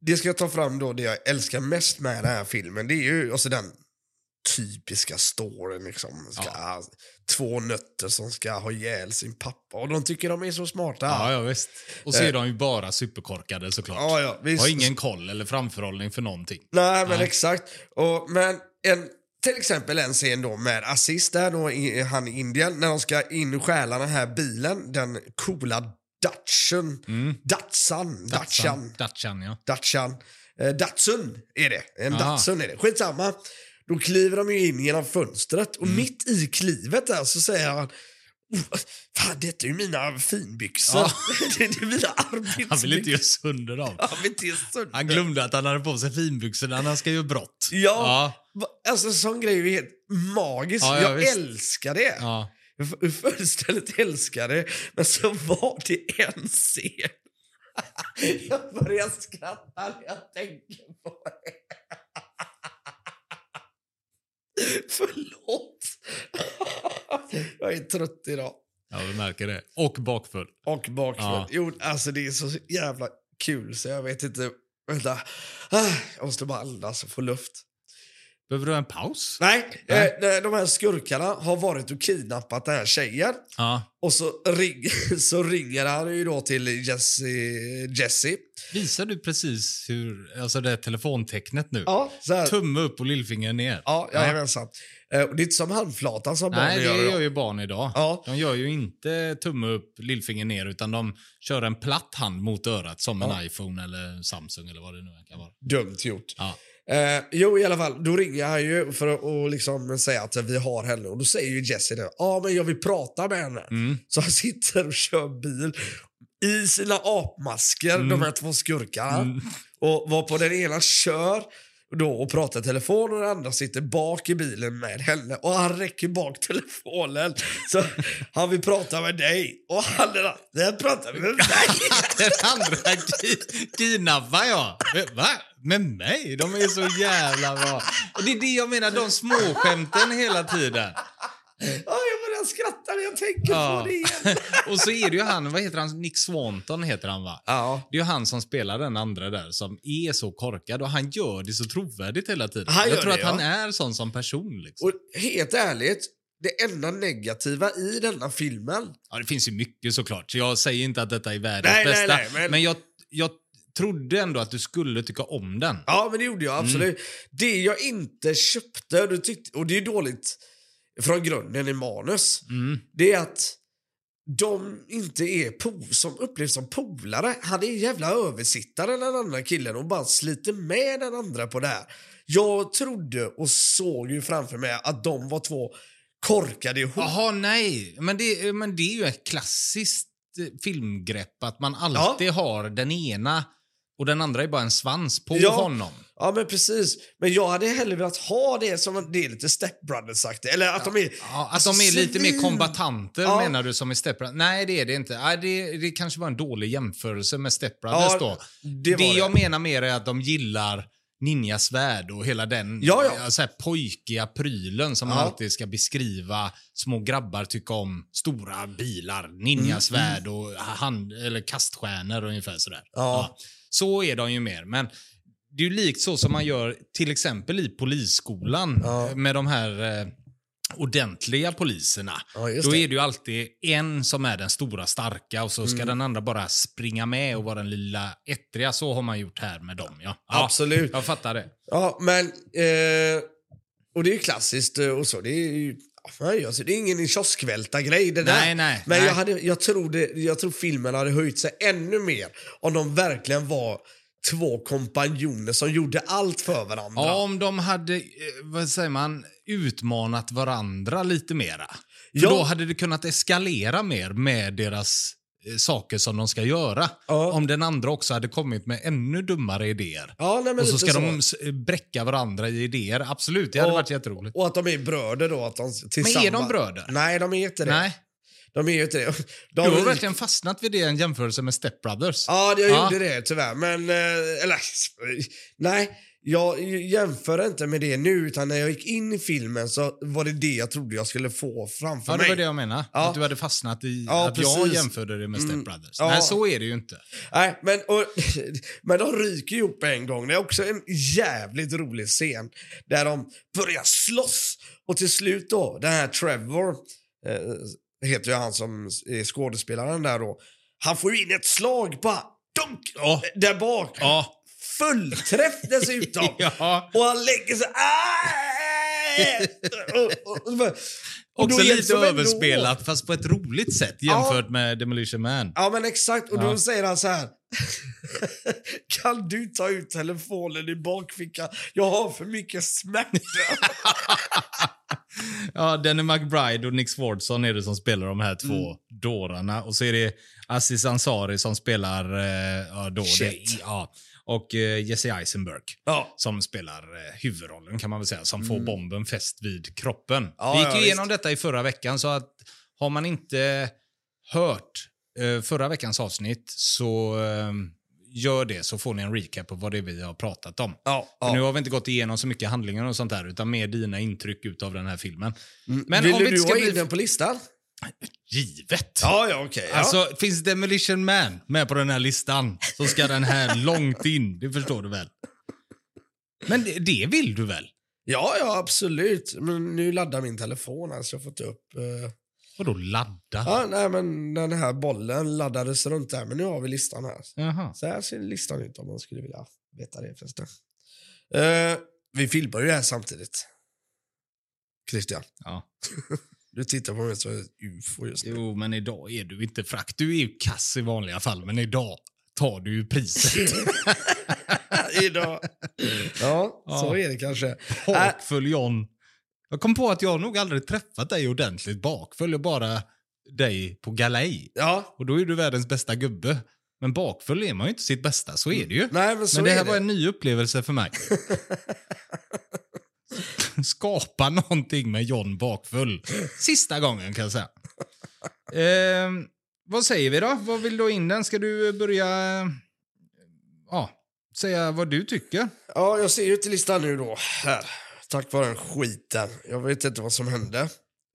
det ska jag ta fram då, det jag älskar mest med den här filmen, det är ju alltså den typiska storyn liksom. Ska, Ja. Två nötter som ska ha ihjäl sin pappa och de tycker de är så smarta. Ja, ja visst. Och så är de ju bara superkorkade såklart. Ja, ja, visst. Har ingen koll eller framförhållning för någonting. Nej, men Nej. exakt. Och, men en, till exempel en scen då med Aziz där då, i, han i Indien, när de ska in och stjäla den här bilen, den coola Datsun. Datsan. Datchan. Datchan, ja. Datchan. Eh, Datsun är det. En Aha. Datsun är det. Skitsamma. Då kliver de in genom fönstret och mitt i klivet där så säger han "Oh, Fan, detta är ju mina finbyxor. Ja. <laughs> det är mina arbetsbyxor. Han vill inte göra sönder dem. Han sönder. Han glömde att han hade på sig finbyxorna när han ska göra brott. Ja, va- alltså en sån grej är helt magisk. Ja, ja, jag visst. älskar det. Ja. Jag fullständigt älskar det. Men så var det en scen. <laughs> jag börjar skratta när jag tänker på det. <laughs> Förlåt. <laughs> jag är trött idag. ja, du märker det. Och bakfull. Och bakfull. Ja. Jo, alltså det är så jävla kul så jag vet inte. Vänta. Ah, Jag måste bara andas och få luft. Behöver du en paus? Nej, Nej. eh, de här skurkarna har varit och kidnappat den här tjejen. Ja. Och så, ring, <laughs> så ringer han ju då till Jesse. Jesse. Visar du precis hur, alltså det här telefontecknet nu? Ja. Tumme upp och lillfinger ner. Ja, jajamensan. Eh, och det är inte som handflatan som Nej, barnen det gör. gör ju barn idag. Ja. De gör ju inte tumme upp, lillfinger ner, utan de kör en platt hand mot örat som en iPhone eller Samsung eller vad det nu kan vara. Dumt gjort. Ja. Eh, jo, i alla fall. Då ringer han ju för att och liksom säga att vi har henne. Och då säger ju Jesse det. Ja, men jag vill prata med henne. Mm. Så han <laughs> sitter och kör bil i sina apmasker, Mm. de här två skurkarna. Och var på den ena kör då och pratar i telefon och den andra sitter bak i bilen med henne. Och han räcker bak telefonen. Så han vill prata med dig. Och han andra pratar med mig. <laughs> Den andra kidnappar jag. Va? Med mig? De är så jävla bra. Och det är det jag menar, de småskämten hela tiden. Ja, jag börjar skratta när jag tänker Ja. på det igen. <laughs> Och så är det ju han, vad heter han? Nick Swanton heter han va? Ja. Det är ju han som spelar den andra där som är så korkad och han gör det så trovärdigt hela tiden. Han jag tror det, att ja. han är sån som person. Liksom. Och helt ärligt, det enda negativa i denna filmen Ja, det finns ju mycket såklart. Så jag säger inte att detta är världens Nej, nej, bästa. nej, men- men jag, jag trodde ändå att du skulle tycka om den. Ja, men det gjorde jag absolut. Det jag inte köpte, och tyckte, och det är dåligt från grunden i manus, Mm. det är att de inte är po som upplevs som polare. Han är en jävla översittare den andra killen och bara sliter med den andra på det här. Jag trodde och såg ju framför mig att de var två korkade ihop. Jaha, nej. Men det, men det är ju ett klassiskt eh, filmgrepp att man alltid har den ena och den andra är bara en svans på Ja. honom. Ja, men precis. Men jag hade hellre velat ha det som det är lite Step Brothers-aktigt. Eller att de är... Ja, att alltså, de är lite mer kombatanter Ja. menar du som i Step Brothers? Nej, det är det inte. Nej, det, det kanske var en dålig jämförelse med Step Brothers Ja, då. det det. jag menar mer är att de gillar ninjasvärd och hela den Ja, ja. Så här pojkiga prylen som man Ja. alltid ska beskriva små grabbar tycka om. Stora bilar, ninjasvärd Mm, och hand, eller kaststjärnor ungefär sådär. Ja. Så är de ju mer. Men det är ju likt så som man gör till exempel i polisskolan Ja. med de här eh, ordentliga poliserna. Ja, Då är det ju alltid en som är den stora starka och så ska Mm. den andra bara springa med och vara den lilla ettriga. Så har man gjort här med dem. Ja, ja Absolut. jag fattar det. Ja, men... Eh, och det är ju klassiskt eh, och så. Det är ju... Nej, alltså, det är ingen kioskvälta-grej det där. Nej, nej, Men nej. Jag, hade, jag, tror det, jag tror filmen hade höjt sig ännu mer om de verkligen var två kompanjoner som gjorde allt för varandra. Ja, om de hade, eh, vad säger man, utmanat varandra lite mera. För Ja. då hade det kunnat eskalera mer med deras eh, saker som de ska göra. Ja. Om den andra också hade kommit med ännu dummare idéer. Ja, nej, Och så ska de s- bräcka varandra i idéer. Absolut, det hade Och- varit jätteroligt. Och att de är bröder då. Att de tillsammans... Men är de bröder? Nej, de är inte det. Nej, De är ju inte det. du De har är- verkligen fastnat vid det i en jämförelse med Step Brothers. Ja, jag Ja. gjorde det tyvärr. Men, eh, eller, nej. Jag jämför inte med det nu, utan när jag gick in i filmen så var det det jag trodde jag skulle få framför Ja, det mig. var det jag menade. Ja. Att du hade fastnat i Ja, att jag precis. jämförde det med Step Mm. Brothers. Ja. Nej, så är det ju inte. Nej, men, och, <laughs> men de ryker ihop en gång. Det är också en jävligt rolig scen där de börjar slåss. Och till slut då, den här Trevor, eh, heter ju han som är skådespelaren där då. Han får ju in ett slag bara, dunk, Ja. där bak. Ja. Fullträff dessutom. <laughs> ja. Och han lägger sig... Ah! och, och, och, och Också lite de ändå överspelat, fast på ett roligt sätt jämfört med Demolition Man. Ja men exakt, och då Ja. säger han så här. <laughs> kan du ta ut telefonen i bakfickan? Jag har för mycket smärta. <laughs> <laughs> Ja, Danny McBride och Nick Swardson är det som spelar de här två Mm. dårarna. Och så är det Aziz Ansari som spelar eh, då, det, ja, och eh, Jesse Eisenberg ja. som spelar eh, huvudrollen kan man väl säga, som får bomben fäst vid kroppen. Mm. Ja, Vi gick ja, igenom visst. detta i förra veckan, så att har man inte hört eh, förra veckans avsnitt så eh, gör det så får ni en recap på vad det är vi har pratat om. Ja, ja. Nu har vi inte gått igenom så mycket handlingar och sånt där, utan mer dina intryck utav den här filmen. Men Men Vill om vi du inte ska ha in bli- den på listan? Givet! Ja, ja okej. ja. Alltså, finns Demolition Man med på den här listan så ska den här <laughs> långt in, det förstår du väl? Men det, det vill du väl? ja, ja, absolut. Men nu laddar min telefon här så jag får ta upp... Uh... Vadå ladda? Ja, nej men den här bollen laddades runt där, men nu har vi listan här. Jaha. Så här ser listan ut om man skulle vilja veta det förresten. Uh, vi filmar ju det här samtidigt. Christian, Ja. <laughs> du tittar på mig som ett ufo just nu. Jo, men idag är du inte frack. Du är ju kass i vanliga fall, men idag tar du ju priset. <laughs> Idag. Ja, <laughs> Ja. så är det kanske. Bakfull John. Jag kom på att jag nog aldrig träffat dig ordentligt bakfull. Jag bara dig på galej. ja, Och då är du världens bästa gubbe. Men bakfull är man ju inte sitt bästa, så är det ju. nej men Men det här är det. var en ny upplevelse för mig. <laughs> Skapa någonting med John bakfull. Sista gången kan jag säga. Ehm, vad säger vi då? Vad vill du ha in den? Ska du börja ja, säga vad du tycker? Ja, jag ser ju till listan nu då. Här. Tack vare den skiten. Jag vet inte vad som hände.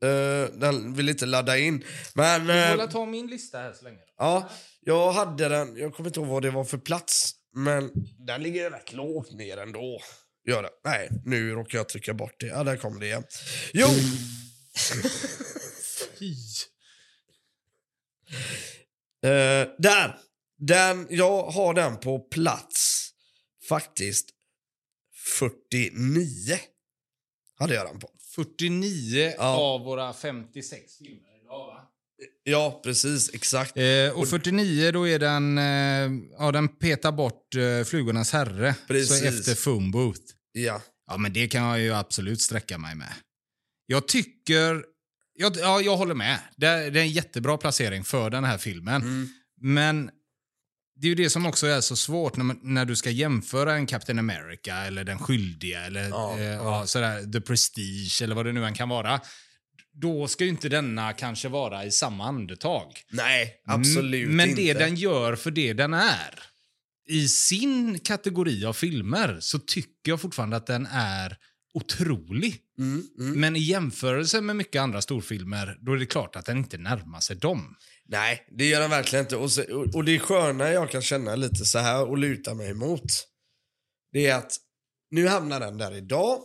Uh, den vill inte ladda in. Men... eh, ta min lista här så länge. Ja, jag hade den. Jag kommer inte ihåg vad det var för plats. Men den ligger rätt lågt ner ändå. Gör det. Nej, nu råkar jag trycka bort det. Ja, där kom det igen. Jo! <laughs> Eh, där! Den, jag har den på plats faktiskt 49. Hade jag den på. 49 Ja. av våra 56 filmer idag va? Ja, precis. Exakt. Eh, och 49 då är den, eh, ja den petar bort eh, Flugornas herre. Precis. Så efter Phone Booth. Ja. Ja, men det kan jag ju absolut sträcka mig med. Jag tycker... Jag, ja, jag håller med. Det är, det är en jättebra placering för den här filmen. Mm. Men det är ju det som också är så svårt när, man, när du ska jämföra en Captain America eller Den skyldiga eller Ja, eh, ja. sådär, The Prestige eller vad det nu än kan vara. Då ska ju inte denna kanske vara i samma andetag. Nej, absolut Mm, Men inte. det den gör för det den är, i sin kategori av filmer så tycker jag fortfarande att den är otrolig. Mm, mm. Men i jämförelse med mycket andra storfilmer, då är det klart att den inte närmar sig dem. Nej, det gör den verkligen inte. Och, så, och, och det sköna jag kan känna lite så här och luta mig emot. Det är att nu hamnar den där idag,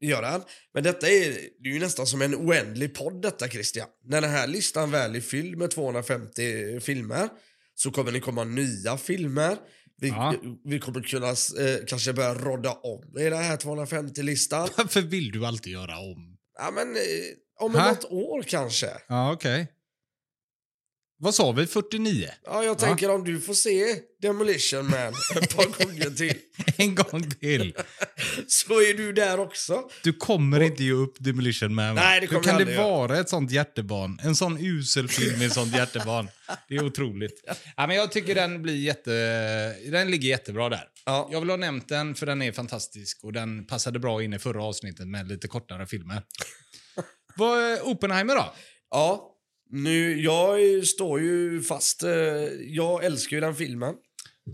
det gör den. Men detta är, det är ju nästan som en oändlig podd detta Christian. När den här listan väl är fylld med 250 filmer så kommer det komma nya filmer. Vi, Ja. vi kommer kunna eh, kanske börja rodda om i den här 250-listan. Varför vill du alltid göra om? Ja, men eh, om något år kanske. Ja, okej. Vad sa vi? 49? Ja, jag tänker om du får se Demolition Man <laughs> ett par gånger till <laughs> En gång till. så är du där också. Du kommer inte ge upp Demolition Man. Nej, det kommer Hur kan det göra. vara ett sånt hjärtebarn? En sån usel film med ett sånt hjärtebarn. Det är otroligt. <laughs> Ja, men jag tycker den blir jätte... Den ligger jättebra där. Ja. Jag vill ha nämnt den för den är fantastisk och den passade bra in i förra avsnittet med lite kortare filmer. Vad är Oppenheimer då? Ja, nu, jag står ju fast. eh, Jag älskar ju den filmen.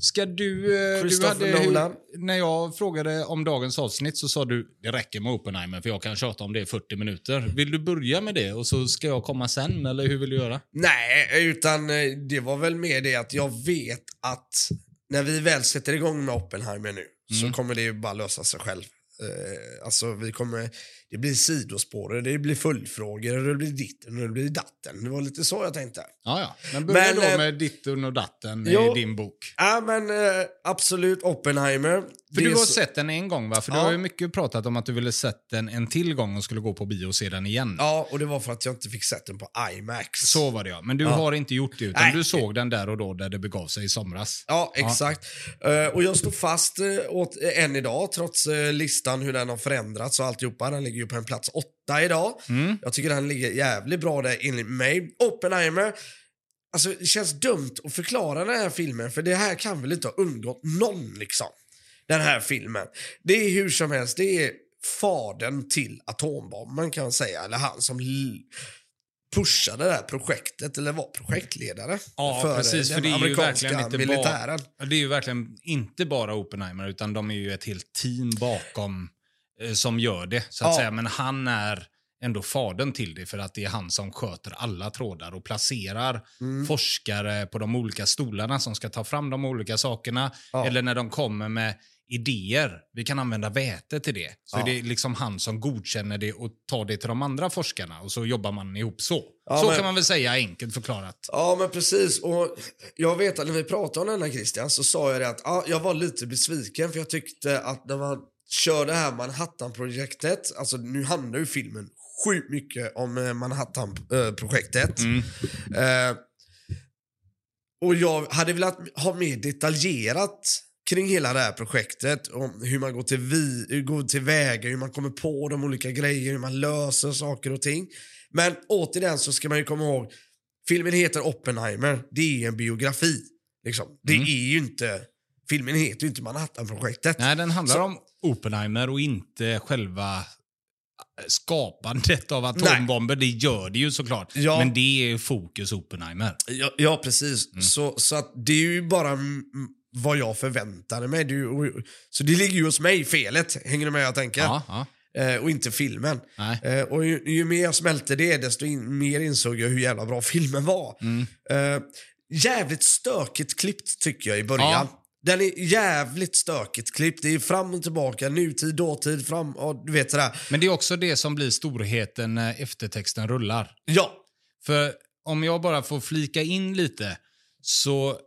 Ska du... eh, du hade, Nolan. När jag frågade om dagens avsnitt så sa du det räcker med Oppenheimer för jag kan tjata om det i 40 minuter. Vill du börja med det och så ska jag komma sen eller hur vill du göra? Nej, utan eh, det var väl mer det att jag vet att när vi väl sätter igång med Oppenheimer nu så kommer det ju bara lösa sig själv. Eh, alltså vi kommer, det blir sidospår, det blir följdfrågor, det blir ditten och det blir datten. Det var lite så jag tänkte. Ja, ja. Men börja Men, då eh, med ditten och datten jo. i din bok. Ja men eh, absolut Oppenheimer. För du har så- sett den en gång va? För Ja. du har ju mycket pratat om att du ville sett den en till gång och skulle gå på bio och se den igen. Ja, och det var för att jag inte fick sett den på IMAX. Så var det ja. Men du Ja. har inte gjort det utan Nej. du såg den där och då där det begav sig i somras. Ja, exakt. Eh, och jag står fast uh, åt, eh, än idag, trots eh, listan hur den har förändrats och alltihopa. Den ligger ju på en plats åtta idag. Mm. Jag tycker den ligger jävligt bra där enligt mig. Oppenheimer, alltså det känns dumt att förklara den här filmen, för det här kan väl inte ha undgått någon liksom. Den här filmen. Det är hur som helst, det är fadern till atombomben kan man säga, eller han som pushade det här projektet, eller var projektledare Ja, för precis. den För det är ju amerikanska verkligen inte militären. bara... Det är ju verkligen inte bara Oppenheimer, utan de är ju ett helt team bakom eh, som gör det, så att Ja. säga. Men han är ändå fadern till det, för att det är han som sköter alla trådar och placerar Mm. forskare på de olika stolarna som ska ta fram de olika sakerna. Ja. Eller när de kommer med idéer. Vi kan använda väte till det. Så Ja. det är liksom han som godkänner det och tar det till de andra forskarna och så jobbar man ihop så. Ja, så men- kan man väl säga enkelt förklarat. Ja, men precis. Och jag vet att när vi pratade om den här Christian så sa jag det att ja, jag var lite besviken för jag tyckte att när man kör det här Manhattan-projektet, alltså nu handlar ju filmen sjukt mycket om eh, Manhattan-projektet. Eh, och jag hade velat ha mer detaljerat kring hela det här projektet. Om hur man går till, vi, går tillväga, hur man kommer på de olika grejerna, hur man löser saker och ting. Men återigen så ska man ju komma ihåg, filmen heter Oppenheimer. Det är ju en biografi. Liksom. Det Mm. är ju inte, filmen heter ju inte Manhattan-projektet. Nej, den handlar Så- om Oppenheimer och inte själva skapandet av atombomber. Det gör det ju såklart. Ja. Men det är fokus Oppenheimer. Ja, ja precis. Mm. Så, så att det är ju bara vad jag förväntade mig. Så det ligger ju hos mig, felet. Hänger du med jag tänker? Ja, ja. Eh, och inte filmen. Nej. Eh, och ju, ju mer jag smälte det, desto in, mer insåg jag hur jävla bra filmen var. Mm. Eh, jävligt stökigt klippt tycker jag i början. Ja. Den är jävligt stökigt klippt. Det är fram och tillbaka, nutid, dåtid, fram, och du vet sådär. Men det är också det som blir storheten när eftertexten rullar. Ja, För om jag bara får flika in lite så...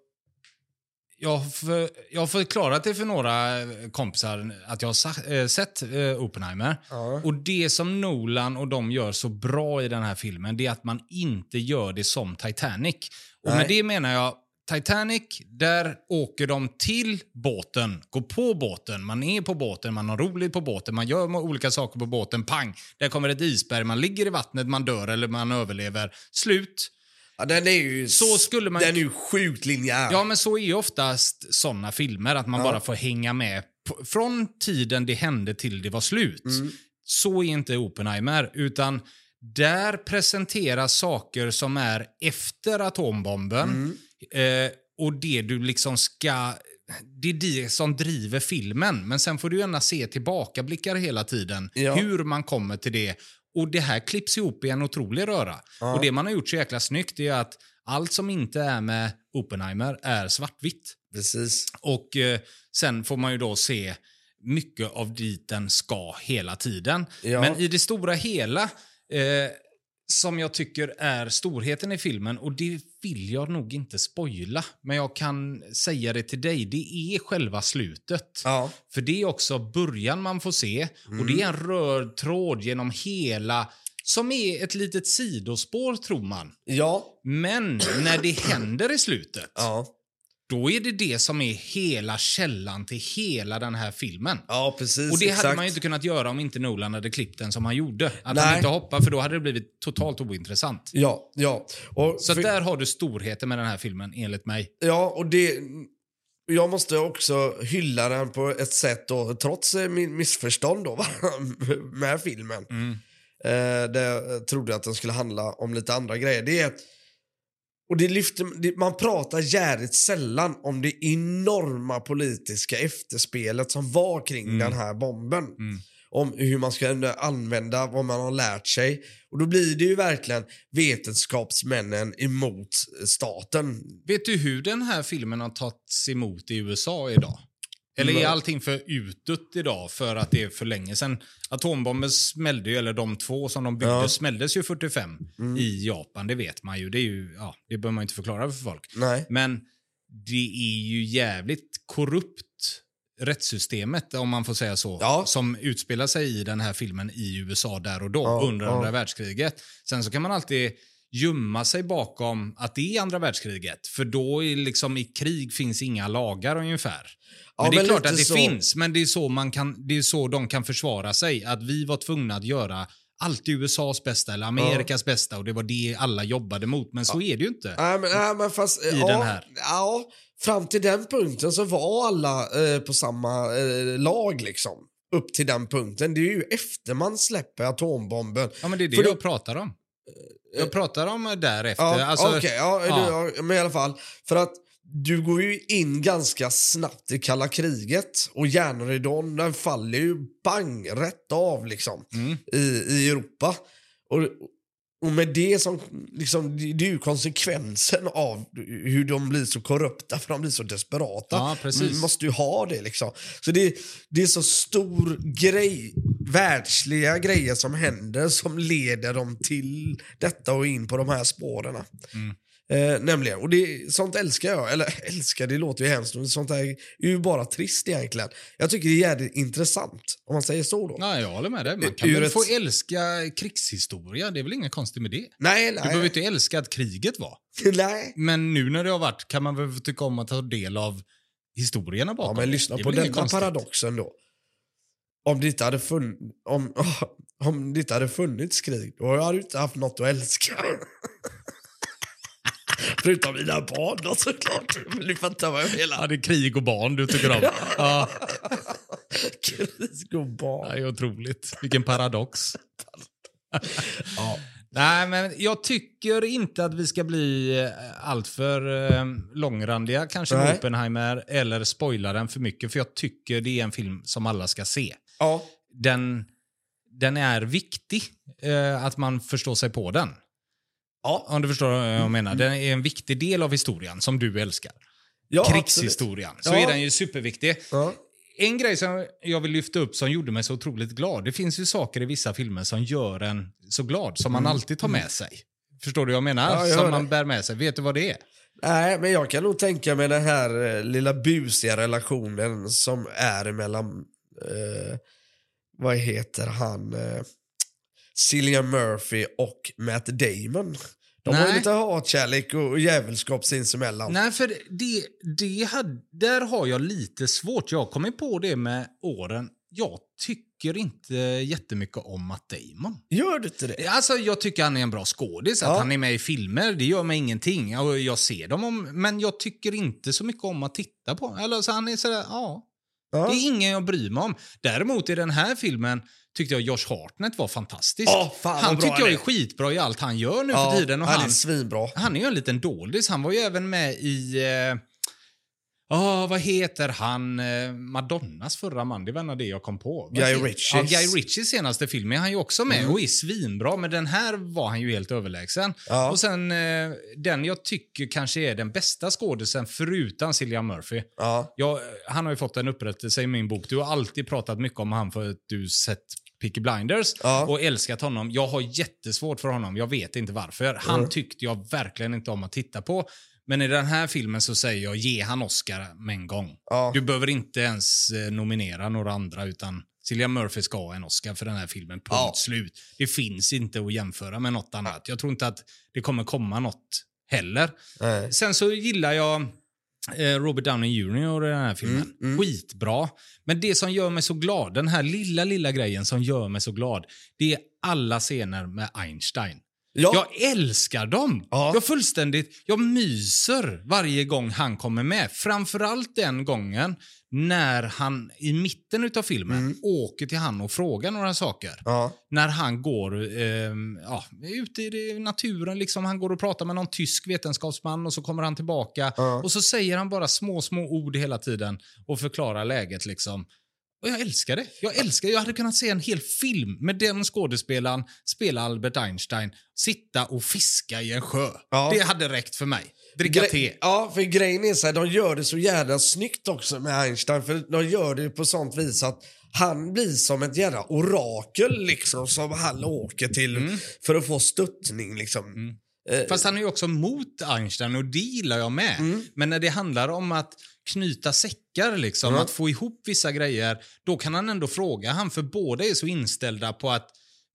Jag för, jag har förklarat det för några eh, kompisar att jag har sa, eh, sett eh, Oppenheimer. Ja. Och det som Nolan och de gör så bra i den här filmen det är att man inte gör det som Titanic. Och Nej. med det menar jag Titanic, där åker de till båten, går på båten, man är på båten, man har roligt på båten, man gör olika saker på båten, pang, där kommer ett isberg, man ligger i vattnet, man dör eller man överlever. Slut. Ja den är ju, Så skulle man- den är ju sjukt linjär. Ja, men så är ju oftast såna filmer, att man Ja. bara får hänga med på, från tiden det hände till det var slut. Mm. Så är inte Oppenheimer, utan där presenteras saker som är efter atombomben. Mm. Eh, och det du liksom ska det är det som driver filmen. Men sen får du gärna se tillbakablickar hela tiden. Ja. Hur man kommer till det. Och det här klipps ihop i en otrolig röra. Ja. Och det man har gjort så jäkla snyggt är att allt som inte är med Oppenheimer är svartvitt. Precis. Och eh, sen får man ju då se mycket av dit den ska hela tiden. Ja. Men i det stora hela, eh, som jag tycker är storheten i filmen, och det vill jag nog inte spoila, men jag kan säga det till dig, det är själva slutet. Ja. För det är också början man får se, och det är en röd tråd genom hela, som är ett litet sidospår tror man. Ja. Men när det händer i slutet, Ja. Då är det det som är hela källan till hela den här filmen. Ja, precis. Och det exakt. hade man inte kunnat göra om inte Nolan hade klippt den som han gjorde. Att Nej. han inte hoppade, för då hade det blivit totalt ointressant. Ja, ja. Och Så för- där har du storheten med den här filmen, enligt mig. Ja, och det... Jag måste också hylla den på ett sätt då, trots eh, min missförstånd då, <laughs> med filmen. Mm. Eh, där jag trodde att den skulle handla om lite andra grejer. Det är... Och det lyfter, det, man pratar jävligt sällan om det enorma politiska efterspelet som var kring Mm. den här bomben. Mm. Om hur man ska använda vad man har lärt sig. Och då blir det ju verkligen vetenskapsmännen emot staten. Vet du hur den här filmen har tagits emot i USA idag? Eller är Nej. allting för utdött idag för att det är för länge sedan? Atombomben smällde ju, eller de två som de byggde, Ja. smälldes ju 45 Mm. i Japan. Det vet man ju. Det, är ju, ja, det behöver man inte förklara för folk. Nej. Men det är ju jävligt korrupt rättssystemet, om man får säga så, Ja. som utspelar sig i den här filmen i USA där och då, Ja, under andra världskriget. Sen så kan man alltid gömma sig bakom att det är andra världskriget, för då är liksom i krig finns inga lagar ungefär. Men Ja, det är men klart att det så. finns, men det är, så man kan, det är så de kan försvara sig. Att vi var tvungna att göra allt USAs bästa eller Amerikas bästa och det var det alla jobbade mot. Men så är det ju inte. Nej, men, nej, men fast... I ja, den här. Ja, fram till den punkten så var alla eh, på samma eh, lag liksom. Upp till den punkten. Det är ju efter man släpper atombomben. Ja, men det är det För då- jag pratar om. Jag pratar om därefter. Ja, alltså, okej. ja, ja. Du, men i alla fall. För att du går ju in ganska snabbt i kalla kriget och järnridån den faller ju bang rätt av liksom Mm. i, i Europa. Och, och med det som, liksom, det är ju konsekvensen av hur de blir så korrupta för de blir så desperata. Ja, precis. Måste ju ha det liksom. Så det, det är så stor grej, världsliga grejer som händer som leder dem till detta och in på de här spåren. Mm. Eh, nämligen, och det, sånt älskar jag. Eller <laughs> älskar, det låter ju hemskt, men sånt här är ju bara trist egentligen. Jag tycker det är jävligt intressant, om man säger så då. Ja, jag håller med dig. Man kan Ur väl ett- få älska krigshistoria. Det är väl inget konstigt med det. Nej, Du behöver nej. inte älska att kriget var. <laughs> nej. Men nu när det har varit kan man väl få tycka om att ta del av historierna Ja, bakom. men det. lyssna Det på denna konstigt. paradoxen då. Om det inte hade funnits, om, <laughs> om det inte hade funnits krig, då hade du inte haft något att älska. Förutom mina barn då såklart. Du fattar vad jag Ja, menar. det är krig och barn du tycker om. Ja, Krig och barn. det är otroligt. Vilken paradox. Ja. Nej, men jag tycker inte att vi ska bli eh, alltför eh, långrandiga, kanske med Nej. Oppenheimer, eller spoila den för mycket, för jag tycker det är en film som alla ska se. ja. Den, den är viktig, eh, att man förstår sig på den. Ja. Om du förstår vad jag menar. Den är en viktig del av historien som du älskar. ja Krigshistorien. Så Ja. är den ju superviktig. Ja. En grej som jag vill lyfta upp som gjorde mig så otroligt glad. Det finns ju saker i vissa filmer som gör en så glad, som man alltid tar med sig. Förstår du vad jag menar? Mm. Ja, jag som man det. bär med sig. Vet du vad det är? Nej, men jag kan nog tänka mig den här eh, lilla busiga relationen som är mellan, eh, vad heter han, eh, Cillian Murphy och Matt Damon. De har ju Nej. lite hatkärlek och djävulskap sinsemellan. Nej, för det, det hade, där har jag lite svårt. Jag har kommit på det med åren. Jag tycker inte jättemycket om Matt Damon. Gör du inte det? Alltså, jag tycker han är en bra skådis. Att Ja. han är med i filmer, det gör mig ingenting. Jag ser dem, om, men jag tycker inte så mycket om att titta på. Eller så han är sådär, ja. Ja. Det är ingen jag bryr mig om. Däremot i den här filmen tyckte jag Josh Hartnett var fantastisk. Ja, fan han tycker jag är. är skitbra i allt han gör nu Ja, för tiden. Och han han, är svinbra. han är ju en liten doldis. Han var ju även med i... Eh, Ja, vad heter han? eh, Madonnas förra man. Det var en av det jag kom på. Guy Ritchies. Ja, Guy Ritchies senaste film är han ju också med Mm. och är svinbra. Men den här var han ju helt överlägsen. Ja. Och sen eh, den jag tycker kanske är den bästa skådisen förutom Cillian Murphy. Ja. Jag, han har ju fått en upprättelse i min bok. Du har alltid pratat mycket om han för att du sett Peaky Blinders Ja. och älskat honom. Jag har jättesvårt för honom. Jag vet inte varför. Han Mm. tyckte jag verkligen inte om att titta på. Men i den här filmen så säger jag ge han Oscar med en gång. Ja. Du behöver inte ens eh, nominera några andra utan Cillian Murphy ska ha en Oscar för den här filmen. Punkt Ja. slut. Det finns inte att jämföra med något annat. Jag tror inte att det kommer komma något heller. Nej. Sen så gillar jag eh, Robert Downey Jr. i den här filmen. Mm, mm. Skitbra. Men det som gör mig så glad, den här lilla, lilla grejen som gör mig så glad, det är alla scener med Einstein. Ja. Jag älskar dem! Ja. Jag fullständigt, jag myser varje gång han kommer med. Framförallt den gången när han i mitten av filmen Mm. åker till han och frågar några saker Ja. när han går ehm, ja, ute i naturen. Liksom, han går och pratar med någon tysk vetenskapsman och så kommer han tillbaka. Ja. Och så säger han bara små, små ord hela tiden och förklarar läget. Liksom. Och jag älskar det. Jag älskar Jag hade kunnat se en hel film med den skådespelaren spela Albert Einstein, sitta och fiska i en sjö. Ja. Det hade räckt för mig. Dricka Gre- te. Ja, för grejen är så här, de gör det så jävla snyggt också med Einstein. För de gör det på sånt vis att han blir som ett jävla orakel liksom som han åker till Mm. för att få stöttning liksom. Eh, Fast han är ju också mot Einstein och det gillar jag med. Mm. Men när det handlar om att knyta säckar, liksom, Mm. att få ihop vissa grejer, då kan han ändå fråga han, för båda är så inställda på att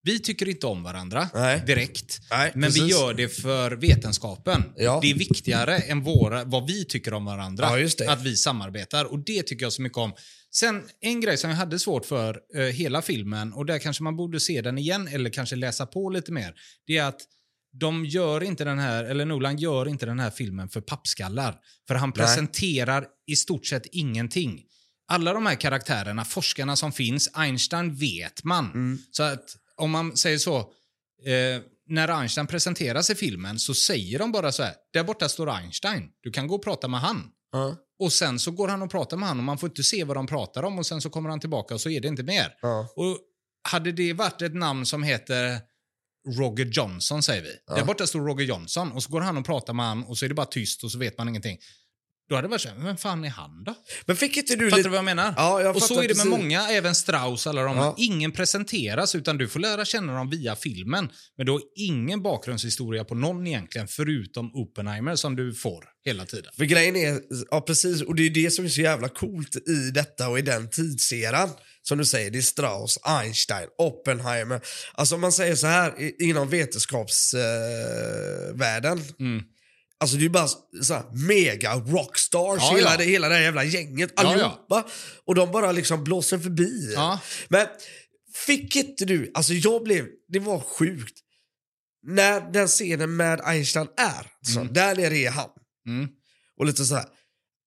vi tycker inte om varandra Nej. direkt, Nej, men vi precis. gör det för vetenskapen. Ja. Det är viktigare än våra, vad vi tycker om varandra, Ja, att vi samarbetar. Och Det tycker jag så mycket om. Sen en grej som jag hade svårt för eh, hela filmen, och där kanske man borde se den igen eller kanske läsa på lite mer, det är att de gör inte den här, eller Nolan gör inte den här filmen för pappskallar. För han Nej. presenterar i stort sett ingenting. Alla de här karaktärerna, forskarna som finns, Einstein vet man. Mm. Så att om man säger så, eh, när Einstein presenteras i filmen så säger de bara så här, där borta står Einstein, du kan gå och prata med han. Ja. Och sen så går han och pratar med han och man får inte se vad de pratar om och sen så kommer han tillbaka och så är det inte mer. Ja. Och hade det varit ett namn som heter Roger Johnson, säger vi. Ja. Där borta står Roger Johnson och så går han och pratar med han och så är det bara tyst och så vet man ingenting. Då hade det varit så här, men vem fan är han då? Men fick inte du Fattar lite... du vad jag menar? Ja, jag och så är det med många, även Strauss alla de. Ja. Ingen presenteras utan du får lära känna dem via filmen. Men du har ingen bakgrundshistoria på någon egentligen, förutom Oppenheimer som du får hela tiden. För grejen är, ja precis, och det är det som är så jävla coolt i detta och i den tidseran. Som du säger, det är Strauss, Einstein, Oppenheimer. Alltså om man säger så här inom vetenskapsvärlden. Eh. Mm. Alltså det är bara så här, mega rockstars, Ja, hela, ja. Det, hela det här jävla gänget, Ja, ja. allihopa. Och de bara liksom blåser förbi. Men fick inte du, alltså jag blev, det var sjukt. När den scenen med Einstein är, så, Mm. där nere är han. Mm. Och lite så här.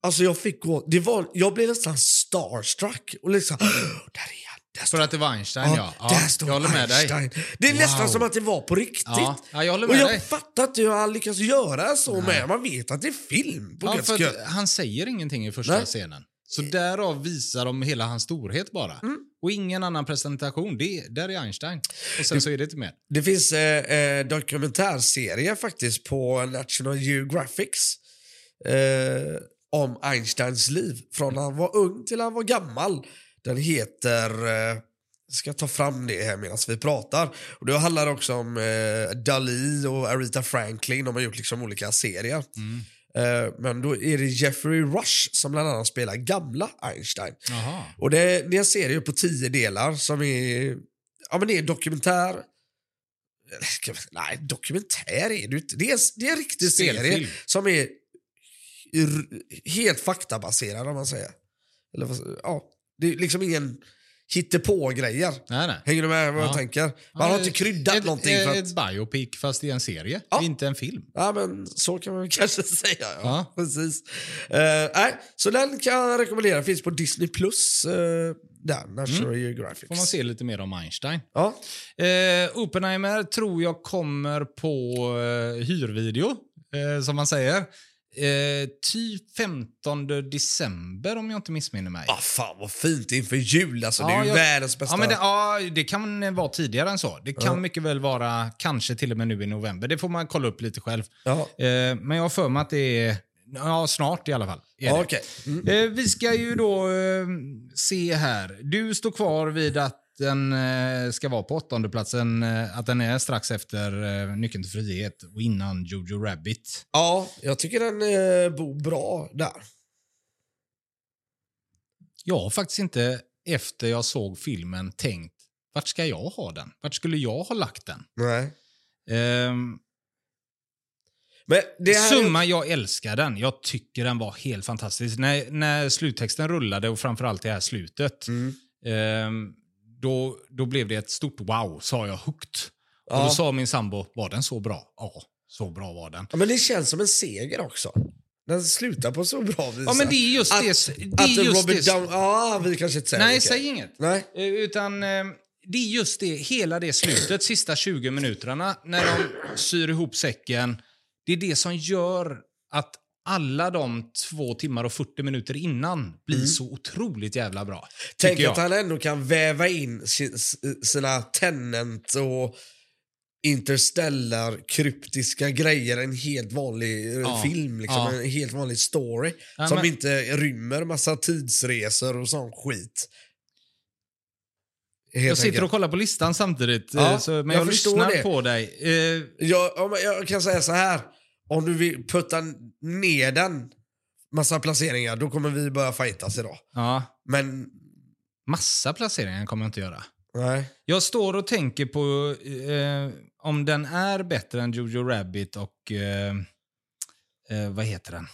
Alltså jag fick gå, det var, jag blev nästan starstruck. Och liksom, <gasps> där är För att det var Einstein, ja. ja, där står jag håller med dig. Einstein. Det är Wow. nästan som att det var på riktigt. Ja, ja, jag håller och med jag dig. fattar inte hur han lyckas göra så med. Man vet att det är film, på Ja, för att han säger ingenting i första Nej. scenen. Så därav visar de hela hans storhet bara. Mm. Och ingen annan presentation. Det, där är Einstein. Och sen så är det inte mer. Det finns eh, eh, dokumentärserie faktiskt på National Geographics eh, om Einsteins liv. Från när han var ung till han var gammal. Den heter... Eh, jag ska ta fram det här medan vi pratar. Och det handlar också om eh, Dali och Aretha Franklin. De har gjort liksom olika serier. Mm. Eh, men då är det Jeffrey Rush som bland annat spelar gamla Einstein. Jaha. Och det, det är en serie på tio delar som är, ja men det är dokumentär. Nej, dokumentär är det inte. Det är, det är en riktig Spelfilm. serie som är helt faktabaserad om man säger. Eller, ja, det är liksom ingen hittepå-grejer. Nej, nej. Hänger du med vad Ja. jag tänker? Man har inte kryddat ett, någonting för att... Ett biopic fast i en serie, Ja. inte en film. Ja, men så kan man <laughs> kanske säga. Ja. Ja. Precis. Eh, nej, så den kan jag rekommendera. Finns på Disney+. Plus. Uh, där, National Geographic. Mm. Får man se lite mer om Einstein. Ja. Eh, Oppenheimer tror jag kommer på eh, hyrvideo, eh, som man säger. Eh, typ 15 december om jag inte missminner mig. Ah, fan vad fint inför jul alltså. det är ju jag- världens bästa. Ja, men det, ja, det kan vara tidigare än så. Det kan Ja. mycket väl vara kanske till och med nu i november. Det får man kolla upp lite själv. Ja, Eh, men jag har för mig att det är ja, snart i alla fall. ja det. okej. Mm. Eh, vi ska ju då eh, se här. Du står kvar vid att den eh, ska vara på åttondeplatsen, eh, att den är strax efter eh, Nyckeln till frihet och innan Jojo Rabbit. Ja, jag tycker den bor bra där. Jag har faktiskt inte efter jag såg filmen tänkt, vart ska jag ha den? Vart skulle jag ha lagt den? Nej. Ehm, Men det här är- Summa, jag älskar den. Jag tycker den var helt fantastisk. När, när sluttexten rullade och framförallt det här slutet, Mm. ehm, då, då blev det ett stort wow, sa jag högt. Och Ja. då sa min sambo, var den så bra? Ja, så bra var den. Ja, men det känns som en seger också. Den slutar på så bra vis. Ja, men det är just att, det. Det att är just Robert det. Down... Ja, vi kanske inte säger Nej, säg inget. Nej. Eh, Utan eh, det är just det, hela det slutet, <clears throat> sista 20 minuterna, när de syr ihop säcken. Det är det som gör att alla de två timmar och 40 minuter innan blir så otroligt jävla bra. Mm. Tänk jag. att han ändå kan väva in sin, sina Tenant och interstellar kryptiska grejer. En helt vanlig eh, Ja, film, liksom, ja. en helt vanlig story. Ja, som men- inte rymmer massa tidsresor och sån skit. Helt Jag sitter enkelt. och kollar på listan samtidigt, eh, så, men jag jag, lyssnar det. på dig. Eh, Jag, jag kan säga så här. Om du vill putta ner den massa placeringar, då kommer vi börja fightas idag. ja, Men, massa placeringar kommer jag inte göra. nej. Jag står och tänker på eh, om den är bättre än Jojo Rabbit och eh, eh, vad heter den?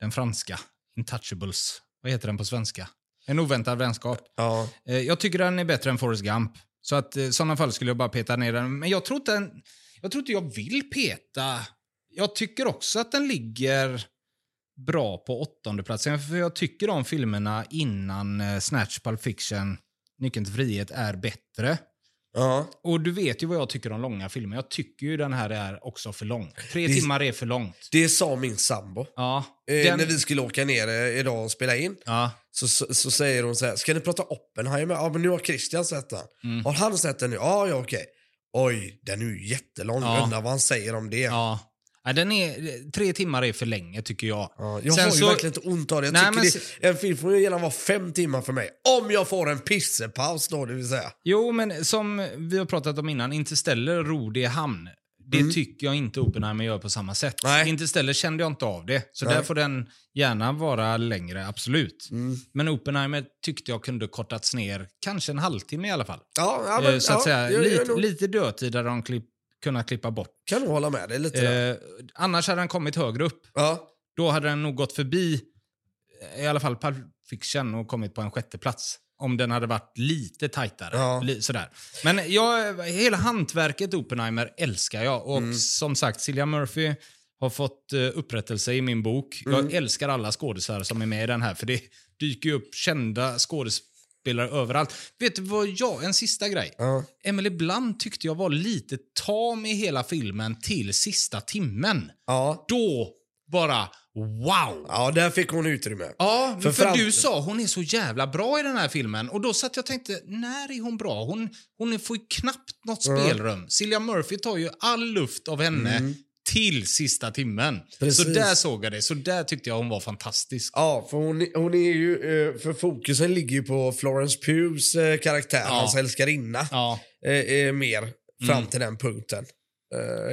Den franska. Intouchables. Vad heter den på svenska? En oväntad vänskap. Ja. Eh, jag tycker den är bättre än Forrest Gump. Så att, eh, i sådana fall skulle jag bara peta ner den. Men jag tror, inte jag tror inte jag vill peta. Jag tycker också att den ligger bra på åttonde platsen För jag tycker de filmerna innan eh, Snatch, Pulp Fiction, Nyckeln till frihet är bättre. Ja. Och du vet ju vad jag tycker om långa filmer. Jag tycker ju den här är också för lång. Tre Det- timmar är för långt. Det sa min sambo. Ja. Eh, Den, När vi skulle åka ner eh, idag och spela in ja. så, så, så säger hon så här, ska ni prata Oppenheimer? Ja men nu har Christian sett den. Mm. Har han sett den nu? Ja, ja okej. Oj, den är ju jättelång. Ja. Undrar vad han säger om det. ja. Ja den är, tre timmar är för länge tycker jag. Ja, jag Sen har ju så- verkligen inte ont av det. Jag Nej, men det. En film får ju gärna vara fem timmar för mig. Om jag får en pissepaus då, det vill säga. Jo, men som vi har pratat om innan, Interstellar ror i hamn. Det tycker jag inte Oppenheimer gör på samma sätt. Mm. Nej. Interstellar kände jag inte av det. Så Nej. där får den gärna vara längre, absolut. Mm. Men Oppenheimer tyckte jag kunde kortats ner kanske en halvtimme i alla fall. Ja, ja, Eh, men, så att ja, säga, jag, jag, lite, nog- lite dödtid hade de klipp, kunnat klippa bort. kan nog hålla med dig lite. Eh, annars hade den kommit högre upp. Ja. Då hade den nog gått förbi eh, i alla fall Pulp Fiction och kommit på en sjätte plats. Om den hade varit lite tajtare. Ja. Li, sådär. Men jag, hela hantverket Oppenheimer älskar jag. Och Mm. som sagt, Cillian Murphy har fått uh, upprättelse i min bok. Mm. Jag älskar alla skådespelare som är med i den här. För det dyker upp kända skådespelare överallt. Vet du vad jag, en sista grej. Ja. Emily Blunt tyckte jag var lite tam i hela filmen till sista timmen. Ja. Då bara wow! ja, där fick hon utrymme. Ja, För för, du sa hon är så jävla bra i den här filmen. Och då satt jag och tänkte, när är hon bra? Hon, hon får ju knappt något spelrum. Cillian Murphy tar ju all luft av henne till sista timmen. Precis. Så där såg jag det. Så där tyckte jag hon var fantastisk. Ja, för hon, hon är ju, eh, för fokusen ligger ju på Florence Pughs eh, karaktär, Ja. hans älskarinna, Ja. eh, mer fram Mm. till den punkten.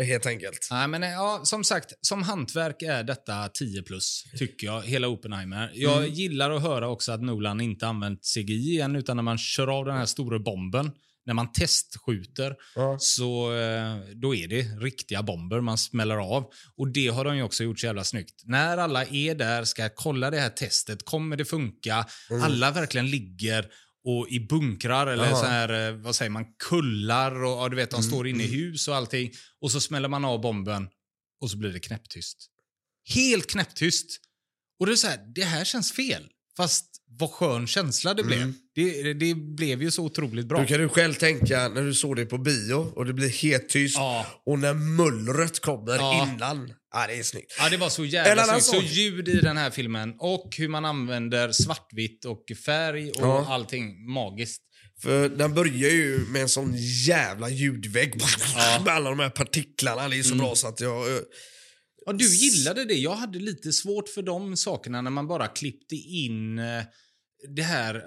Helt enkelt. Nej, men ja, som sagt, som hantverk är detta 10 plus, tycker jag. Hela Oppenheimer. Jag Mm. gillar att höra också att Nolan inte använt CGI igen, utan när man kör av den här stora bomben, när man testskjuter, Ja. så eh, då är det riktiga bomber man smäller av. Och det har de ju också gjort så jävla snyggt. När alla är där, ska kolla det här testet, kommer det funka? Alla verkligen ligger och i bunkrar eller så här, eh, vad säger man, kullar och ja, du vet, de står inne i hus och allting. Och så smäller man av bomben och så blir det knäpptyst. Helt knäpptyst. Och det är så här, det här känns fel. Fast vad skön känsla det blev. Mm. Det, det blev ju så otroligt bra. Då kan du själv tänka när du såg det på bio och det blir helt tyst Ja. och när mullret kommer Ja. innan. Ja, det är snyggt. Ja, det var så jävla snyggt. Så ljud i den här filmen och hur man använder svartvitt och färg och Ja. allting magiskt. För den börjar ju med en sån jävla ljudvägg. Ja. Mm. <laughs> Med alla de här partiklarna. Det är så bra så att jag... Ja, du gillade det. Jag hade lite svårt för de sakerna när man bara klippte in eh, det här eh,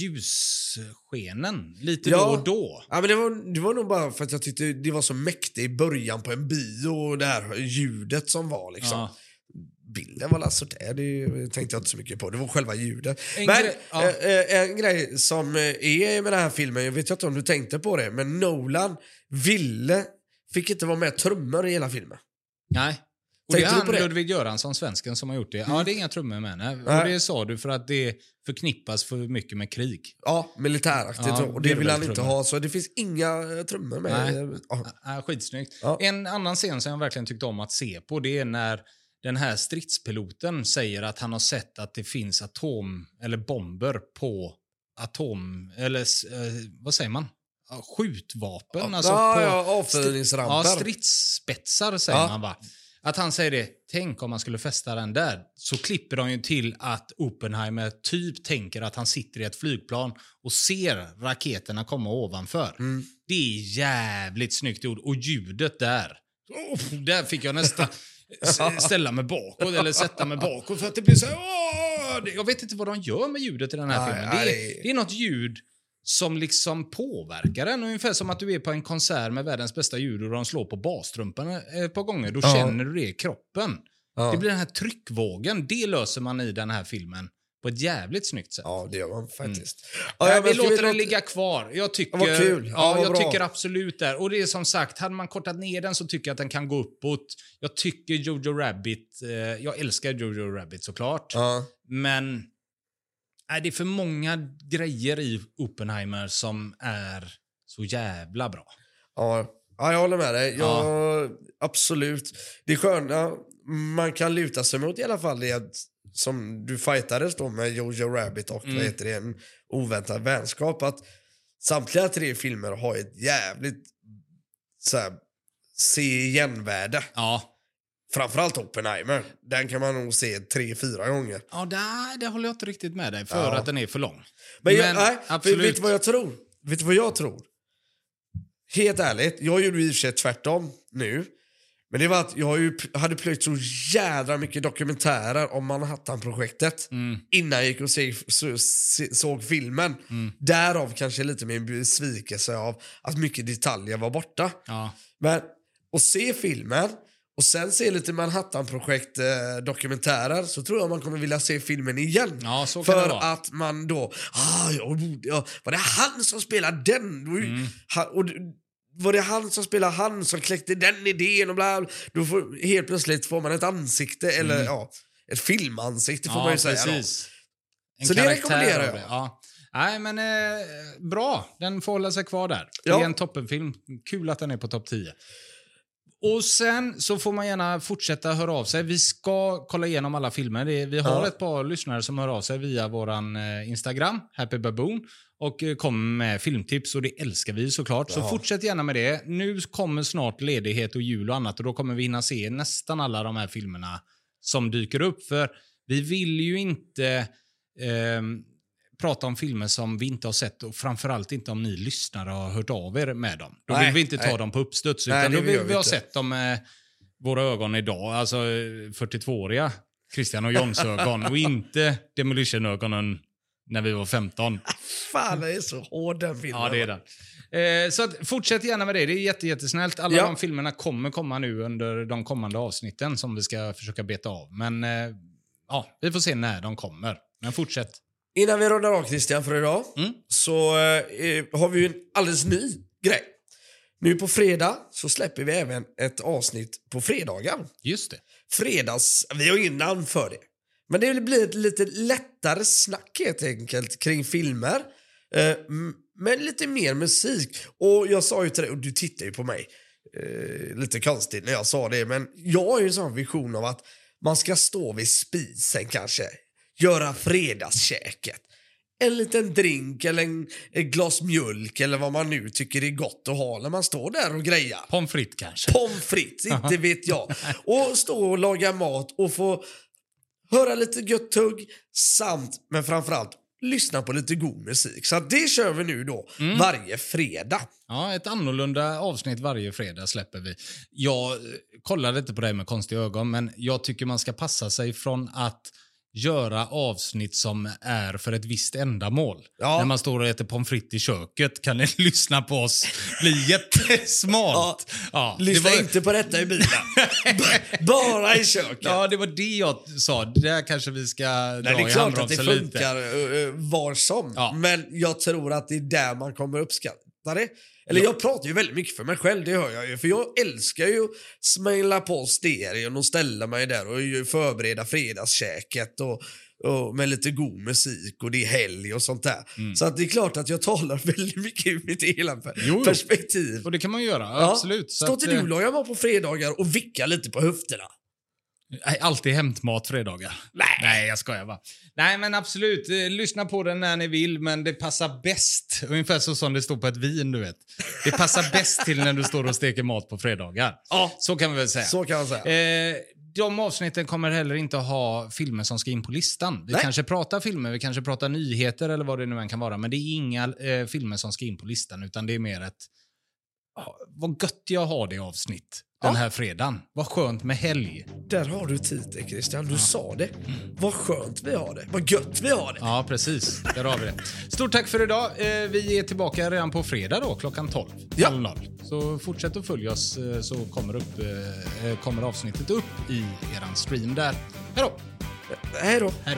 ljusskenen lite Ja. då och då. Ja, men det, var, det var nog bara för att jag tyckte det var så mäktigt i början på en bio och det här ljudet som var liksom. Ja. Bilden var alltså där, det tänkte jag inte så mycket på. Det var själva ljudet. En men grej- ja. eh, en grej som är med den här filmen, jag vet inte om du tänkte på det, men Nolan ville, fick inte vara med trummor i hela filmen. Nej. Och det är Tänkte han? Ludvig Göransson, svensken, som har gjort det. Ja, det är inga trummor med. Nej. Och det sa du för att det förknippas för mycket med krig. Ja, militäraktigt. Ja, och det vill han inte ha, så det finns inga eh, trummor med. Nej. Ja. Ja, skitsnyggt. Ja. En annan scen som jag verkligen tyckte om att se på, det är när den här stridspiloten säger att han har sett att det finns atom eller bomber på atom eller eh, vad säger man? Ja, Skjutvapen. alltså ja, på, ja, Ja, avfyrningsramper. stridsspetsar säger Ja. man va. Att han säger det, tänk om man skulle fästa den där. Så klipper de ju till att Oppenheimer typ tänker att han sitter i ett flygplan och ser raketerna komma ovanför. Mm. Det är jävligt snyggt gjort. Och ljudet där. Oh, där fick jag nästan <laughs> ställa mig bakåt eller sätta mig bakåt för att det blir så här, åh! Jag vet inte vad de gör med ljudet i den här filmen. Det är- det är något ljud som liksom påverkar en. Ungefär som att du är på en konsert med världens bästa ljud och de slår på bastrumpan ett par gånger. Då Ja. känner du det i kroppen. Ja. Det blir den här tryckvågen. Det löser man i den här filmen på ett jävligt snyggt sätt. Ja, det gör man faktiskt. Nej, Ja, ja, vi låter den låta- ligga kvar. Jag tycker, Vad kul. Ja, Ja, vad jag bra. tycker absolut det. Och det är som sagt, hade man kortat ner den så tycker jag att den kan gå uppåt. Jag tycker Jojo Rabbit, eh, jag älskar Jojo Rabbit såklart. Ja. Men nej, det är för många grejer i Oppenheimer som är så jävla bra. Ja. ja, jag håller med dig. Jag, Absolut. Det är sköna man kan luta sig mot i alla fall är att som du fightades då med Jojo Rabbit och Mm. vad heter det, en oväntad vänskap. Att samtliga tre filmer har ett jävligt så här, se igen-värde. Ja, Framförallt Oppenheimer. Den kan man nog se tre, fyra gånger. ja där, det håller jag inte riktigt med dig för Ja. att den är för lång. Men, jag, Men nej, absolut. vet du vad jag tror? Vet du vad jag tror? Helt ärligt, jag gjorde i och för sig tvärtom nu. Men det var att jag hade plöjt så jädra mycket dokumentärer om Manhattan-projektet Mm. innan jag gick och se, så, se, såg filmen. Mm. Därav kanske lite min besvikelse av att mycket detaljer var borta. Ja. Men att se filmen och sen se lite Manhattan-projekt-dokumentärer så tror jag man kommer vilja se filmen igen. Ja, För att man då, ah, jag borde, ja, var det han som spelade den? Då- Mm. Han, och, var det han som spelade han som kläckte den idén och bla, bla. Då får, helt plötsligt får man ett ansikte, eller ja, ett filmansikte får man Mm. Ja, ju säga. Då. precis. En Så det rekommenderar jag. det, Ja. Nej, men eh, bra. Den får hålla sig kvar där. Det är en toppenfilm. Kul att den är på topp 10. Och sen så får man gärna fortsätta höra av sig. Vi ska kolla igenom alla filmer. Vi har Ja. ett par lyssnare som hör av sig via våran eh, Instagram, Happy Baboon, och eh, kommer med filmtips och det älskar vi såklart. Så Ja. fortsätt gärna med det. Nu kommer snart ledighet och jul och annat och då kommer vi hinna se nästan alla de här filmerna som dyker upp. För vi vill ju inte ehm, prata om filmer som vi inte har sett och framförallt inte om ni lyssnare har hört av er med dem. Då Nej, vill vi inte ta nej. dem på uppstuds, Nej, utan det då vill vi vi ha sett dem med våra ögon idag. Alltså eh, 42-åriga Christian och Johns ögon och inte Demolition-ögonen när vi var 15. Fan, det är så hård den filmen. Ja, det är den. Eh, så att, fortsätt gärna med det. Det är jätte, jättesnällt. Alla Ja. de filmerna kommer komma nu under de kommande avsnitten som vi ska försöka beta av. Men eh, ja, vi får se när de kommer. Men fortsätt. Innan vi rundar av Christian för idag Mm. så eh, har vi en alldeles ny grej. Nu på fredag så släpper vi även ett avsnitt på fredagar. Just det. Fredags... Vi har ingen namn för det. Men det blir ett lite lättare snack helt enkelt kring filmer. Eh, men lite mer musik. Och jag sa ju till dig, och du tittar ju på mig eh, lite konstigt när jag sa det, men jag har ju en sån vision av att man ska stå vid spisen kanske, göra fredagskäket. en liten drink eller en, ett glas mjölk eller vad man nu tycker är gott att ha när man står där och grejar. Pommes frites kanske. Pommes frites, inte <laughs> vet jag. Och stå och laga mat och få höra lite gött tugg samt, men framförallt, lyssna på lite god musik. Så det kör vi nu då varje fredag. Ja, ett annorlunda avsnitt varje fredag släpper vi. Jag eh, kollade inte på det med konstiga ögon, men jag tycker man ska passa sig från att göra avsnitt som är för ett visst ändamål. Ja. När man står och äter pommes frites i köket kan ni <laughs> lyssna på oss. bli jättesmart. Ja, det Lyssna var- inte på detta i bilen. <laughs> Bara i köket. Ja, det var det jag sa. Där kanske vi ska Nej, dra det är klart att det handbromsen lite. funkar uh, var som. Ja. Men jag tror att det är där man kommer uppskatta det. Eller jag pratar ju väldigt mycket för mig själv, det hör jag ju. För jag älskar ju att smälla på stereon och ställa mig där och förbereda fredagskäket och, och med lite god musik och det är helg och sånt där. Mm. Så att det är klart att jag talar <laughs> väldigt mycket ur mitt hela Jo, perspektiv. Och det kan man göra, Ja. absolut. Så Står att, inte du lagar mat på fredagar och vickar lite på höfterna? Alltid hämtmat fredagar. Nej. Nej, jag skojar bara. Nej, men absolut. Eh, lyssna på den när ni vill, men det passar bäst. Ungefär så som det står på ett vin, du vet. Det passar bäst till när du står och steker mat på fredagar. Ja. Så kan vi väl säga. Så kan man säga. Eh, de avsnitten kommer heller inte ha filmer som ska in på listan. Vi Nej. kanske pratar filmer, vi kanske pratar nyheter eller vad det nu än kan vara. Men det är inga eh, filmer som ska in på listan, utan det är mer ett... vad gött jag har det avsnitt den här fredagen. Vad skönt med helg. Där har du titeln Christian, du sa det. Vad skönt vi har det, vad gött vi har det. Ja, precis. Där har vi det. Stort tack för idag. Eh, Vi är tillbaka redan på fredag då, klockan 12. Ja. 00. Så fortsätt att följa oss eh, så kommer, upp, eh, kommer avsnittet upp i eran stream där. Hej då! Hej då. Hej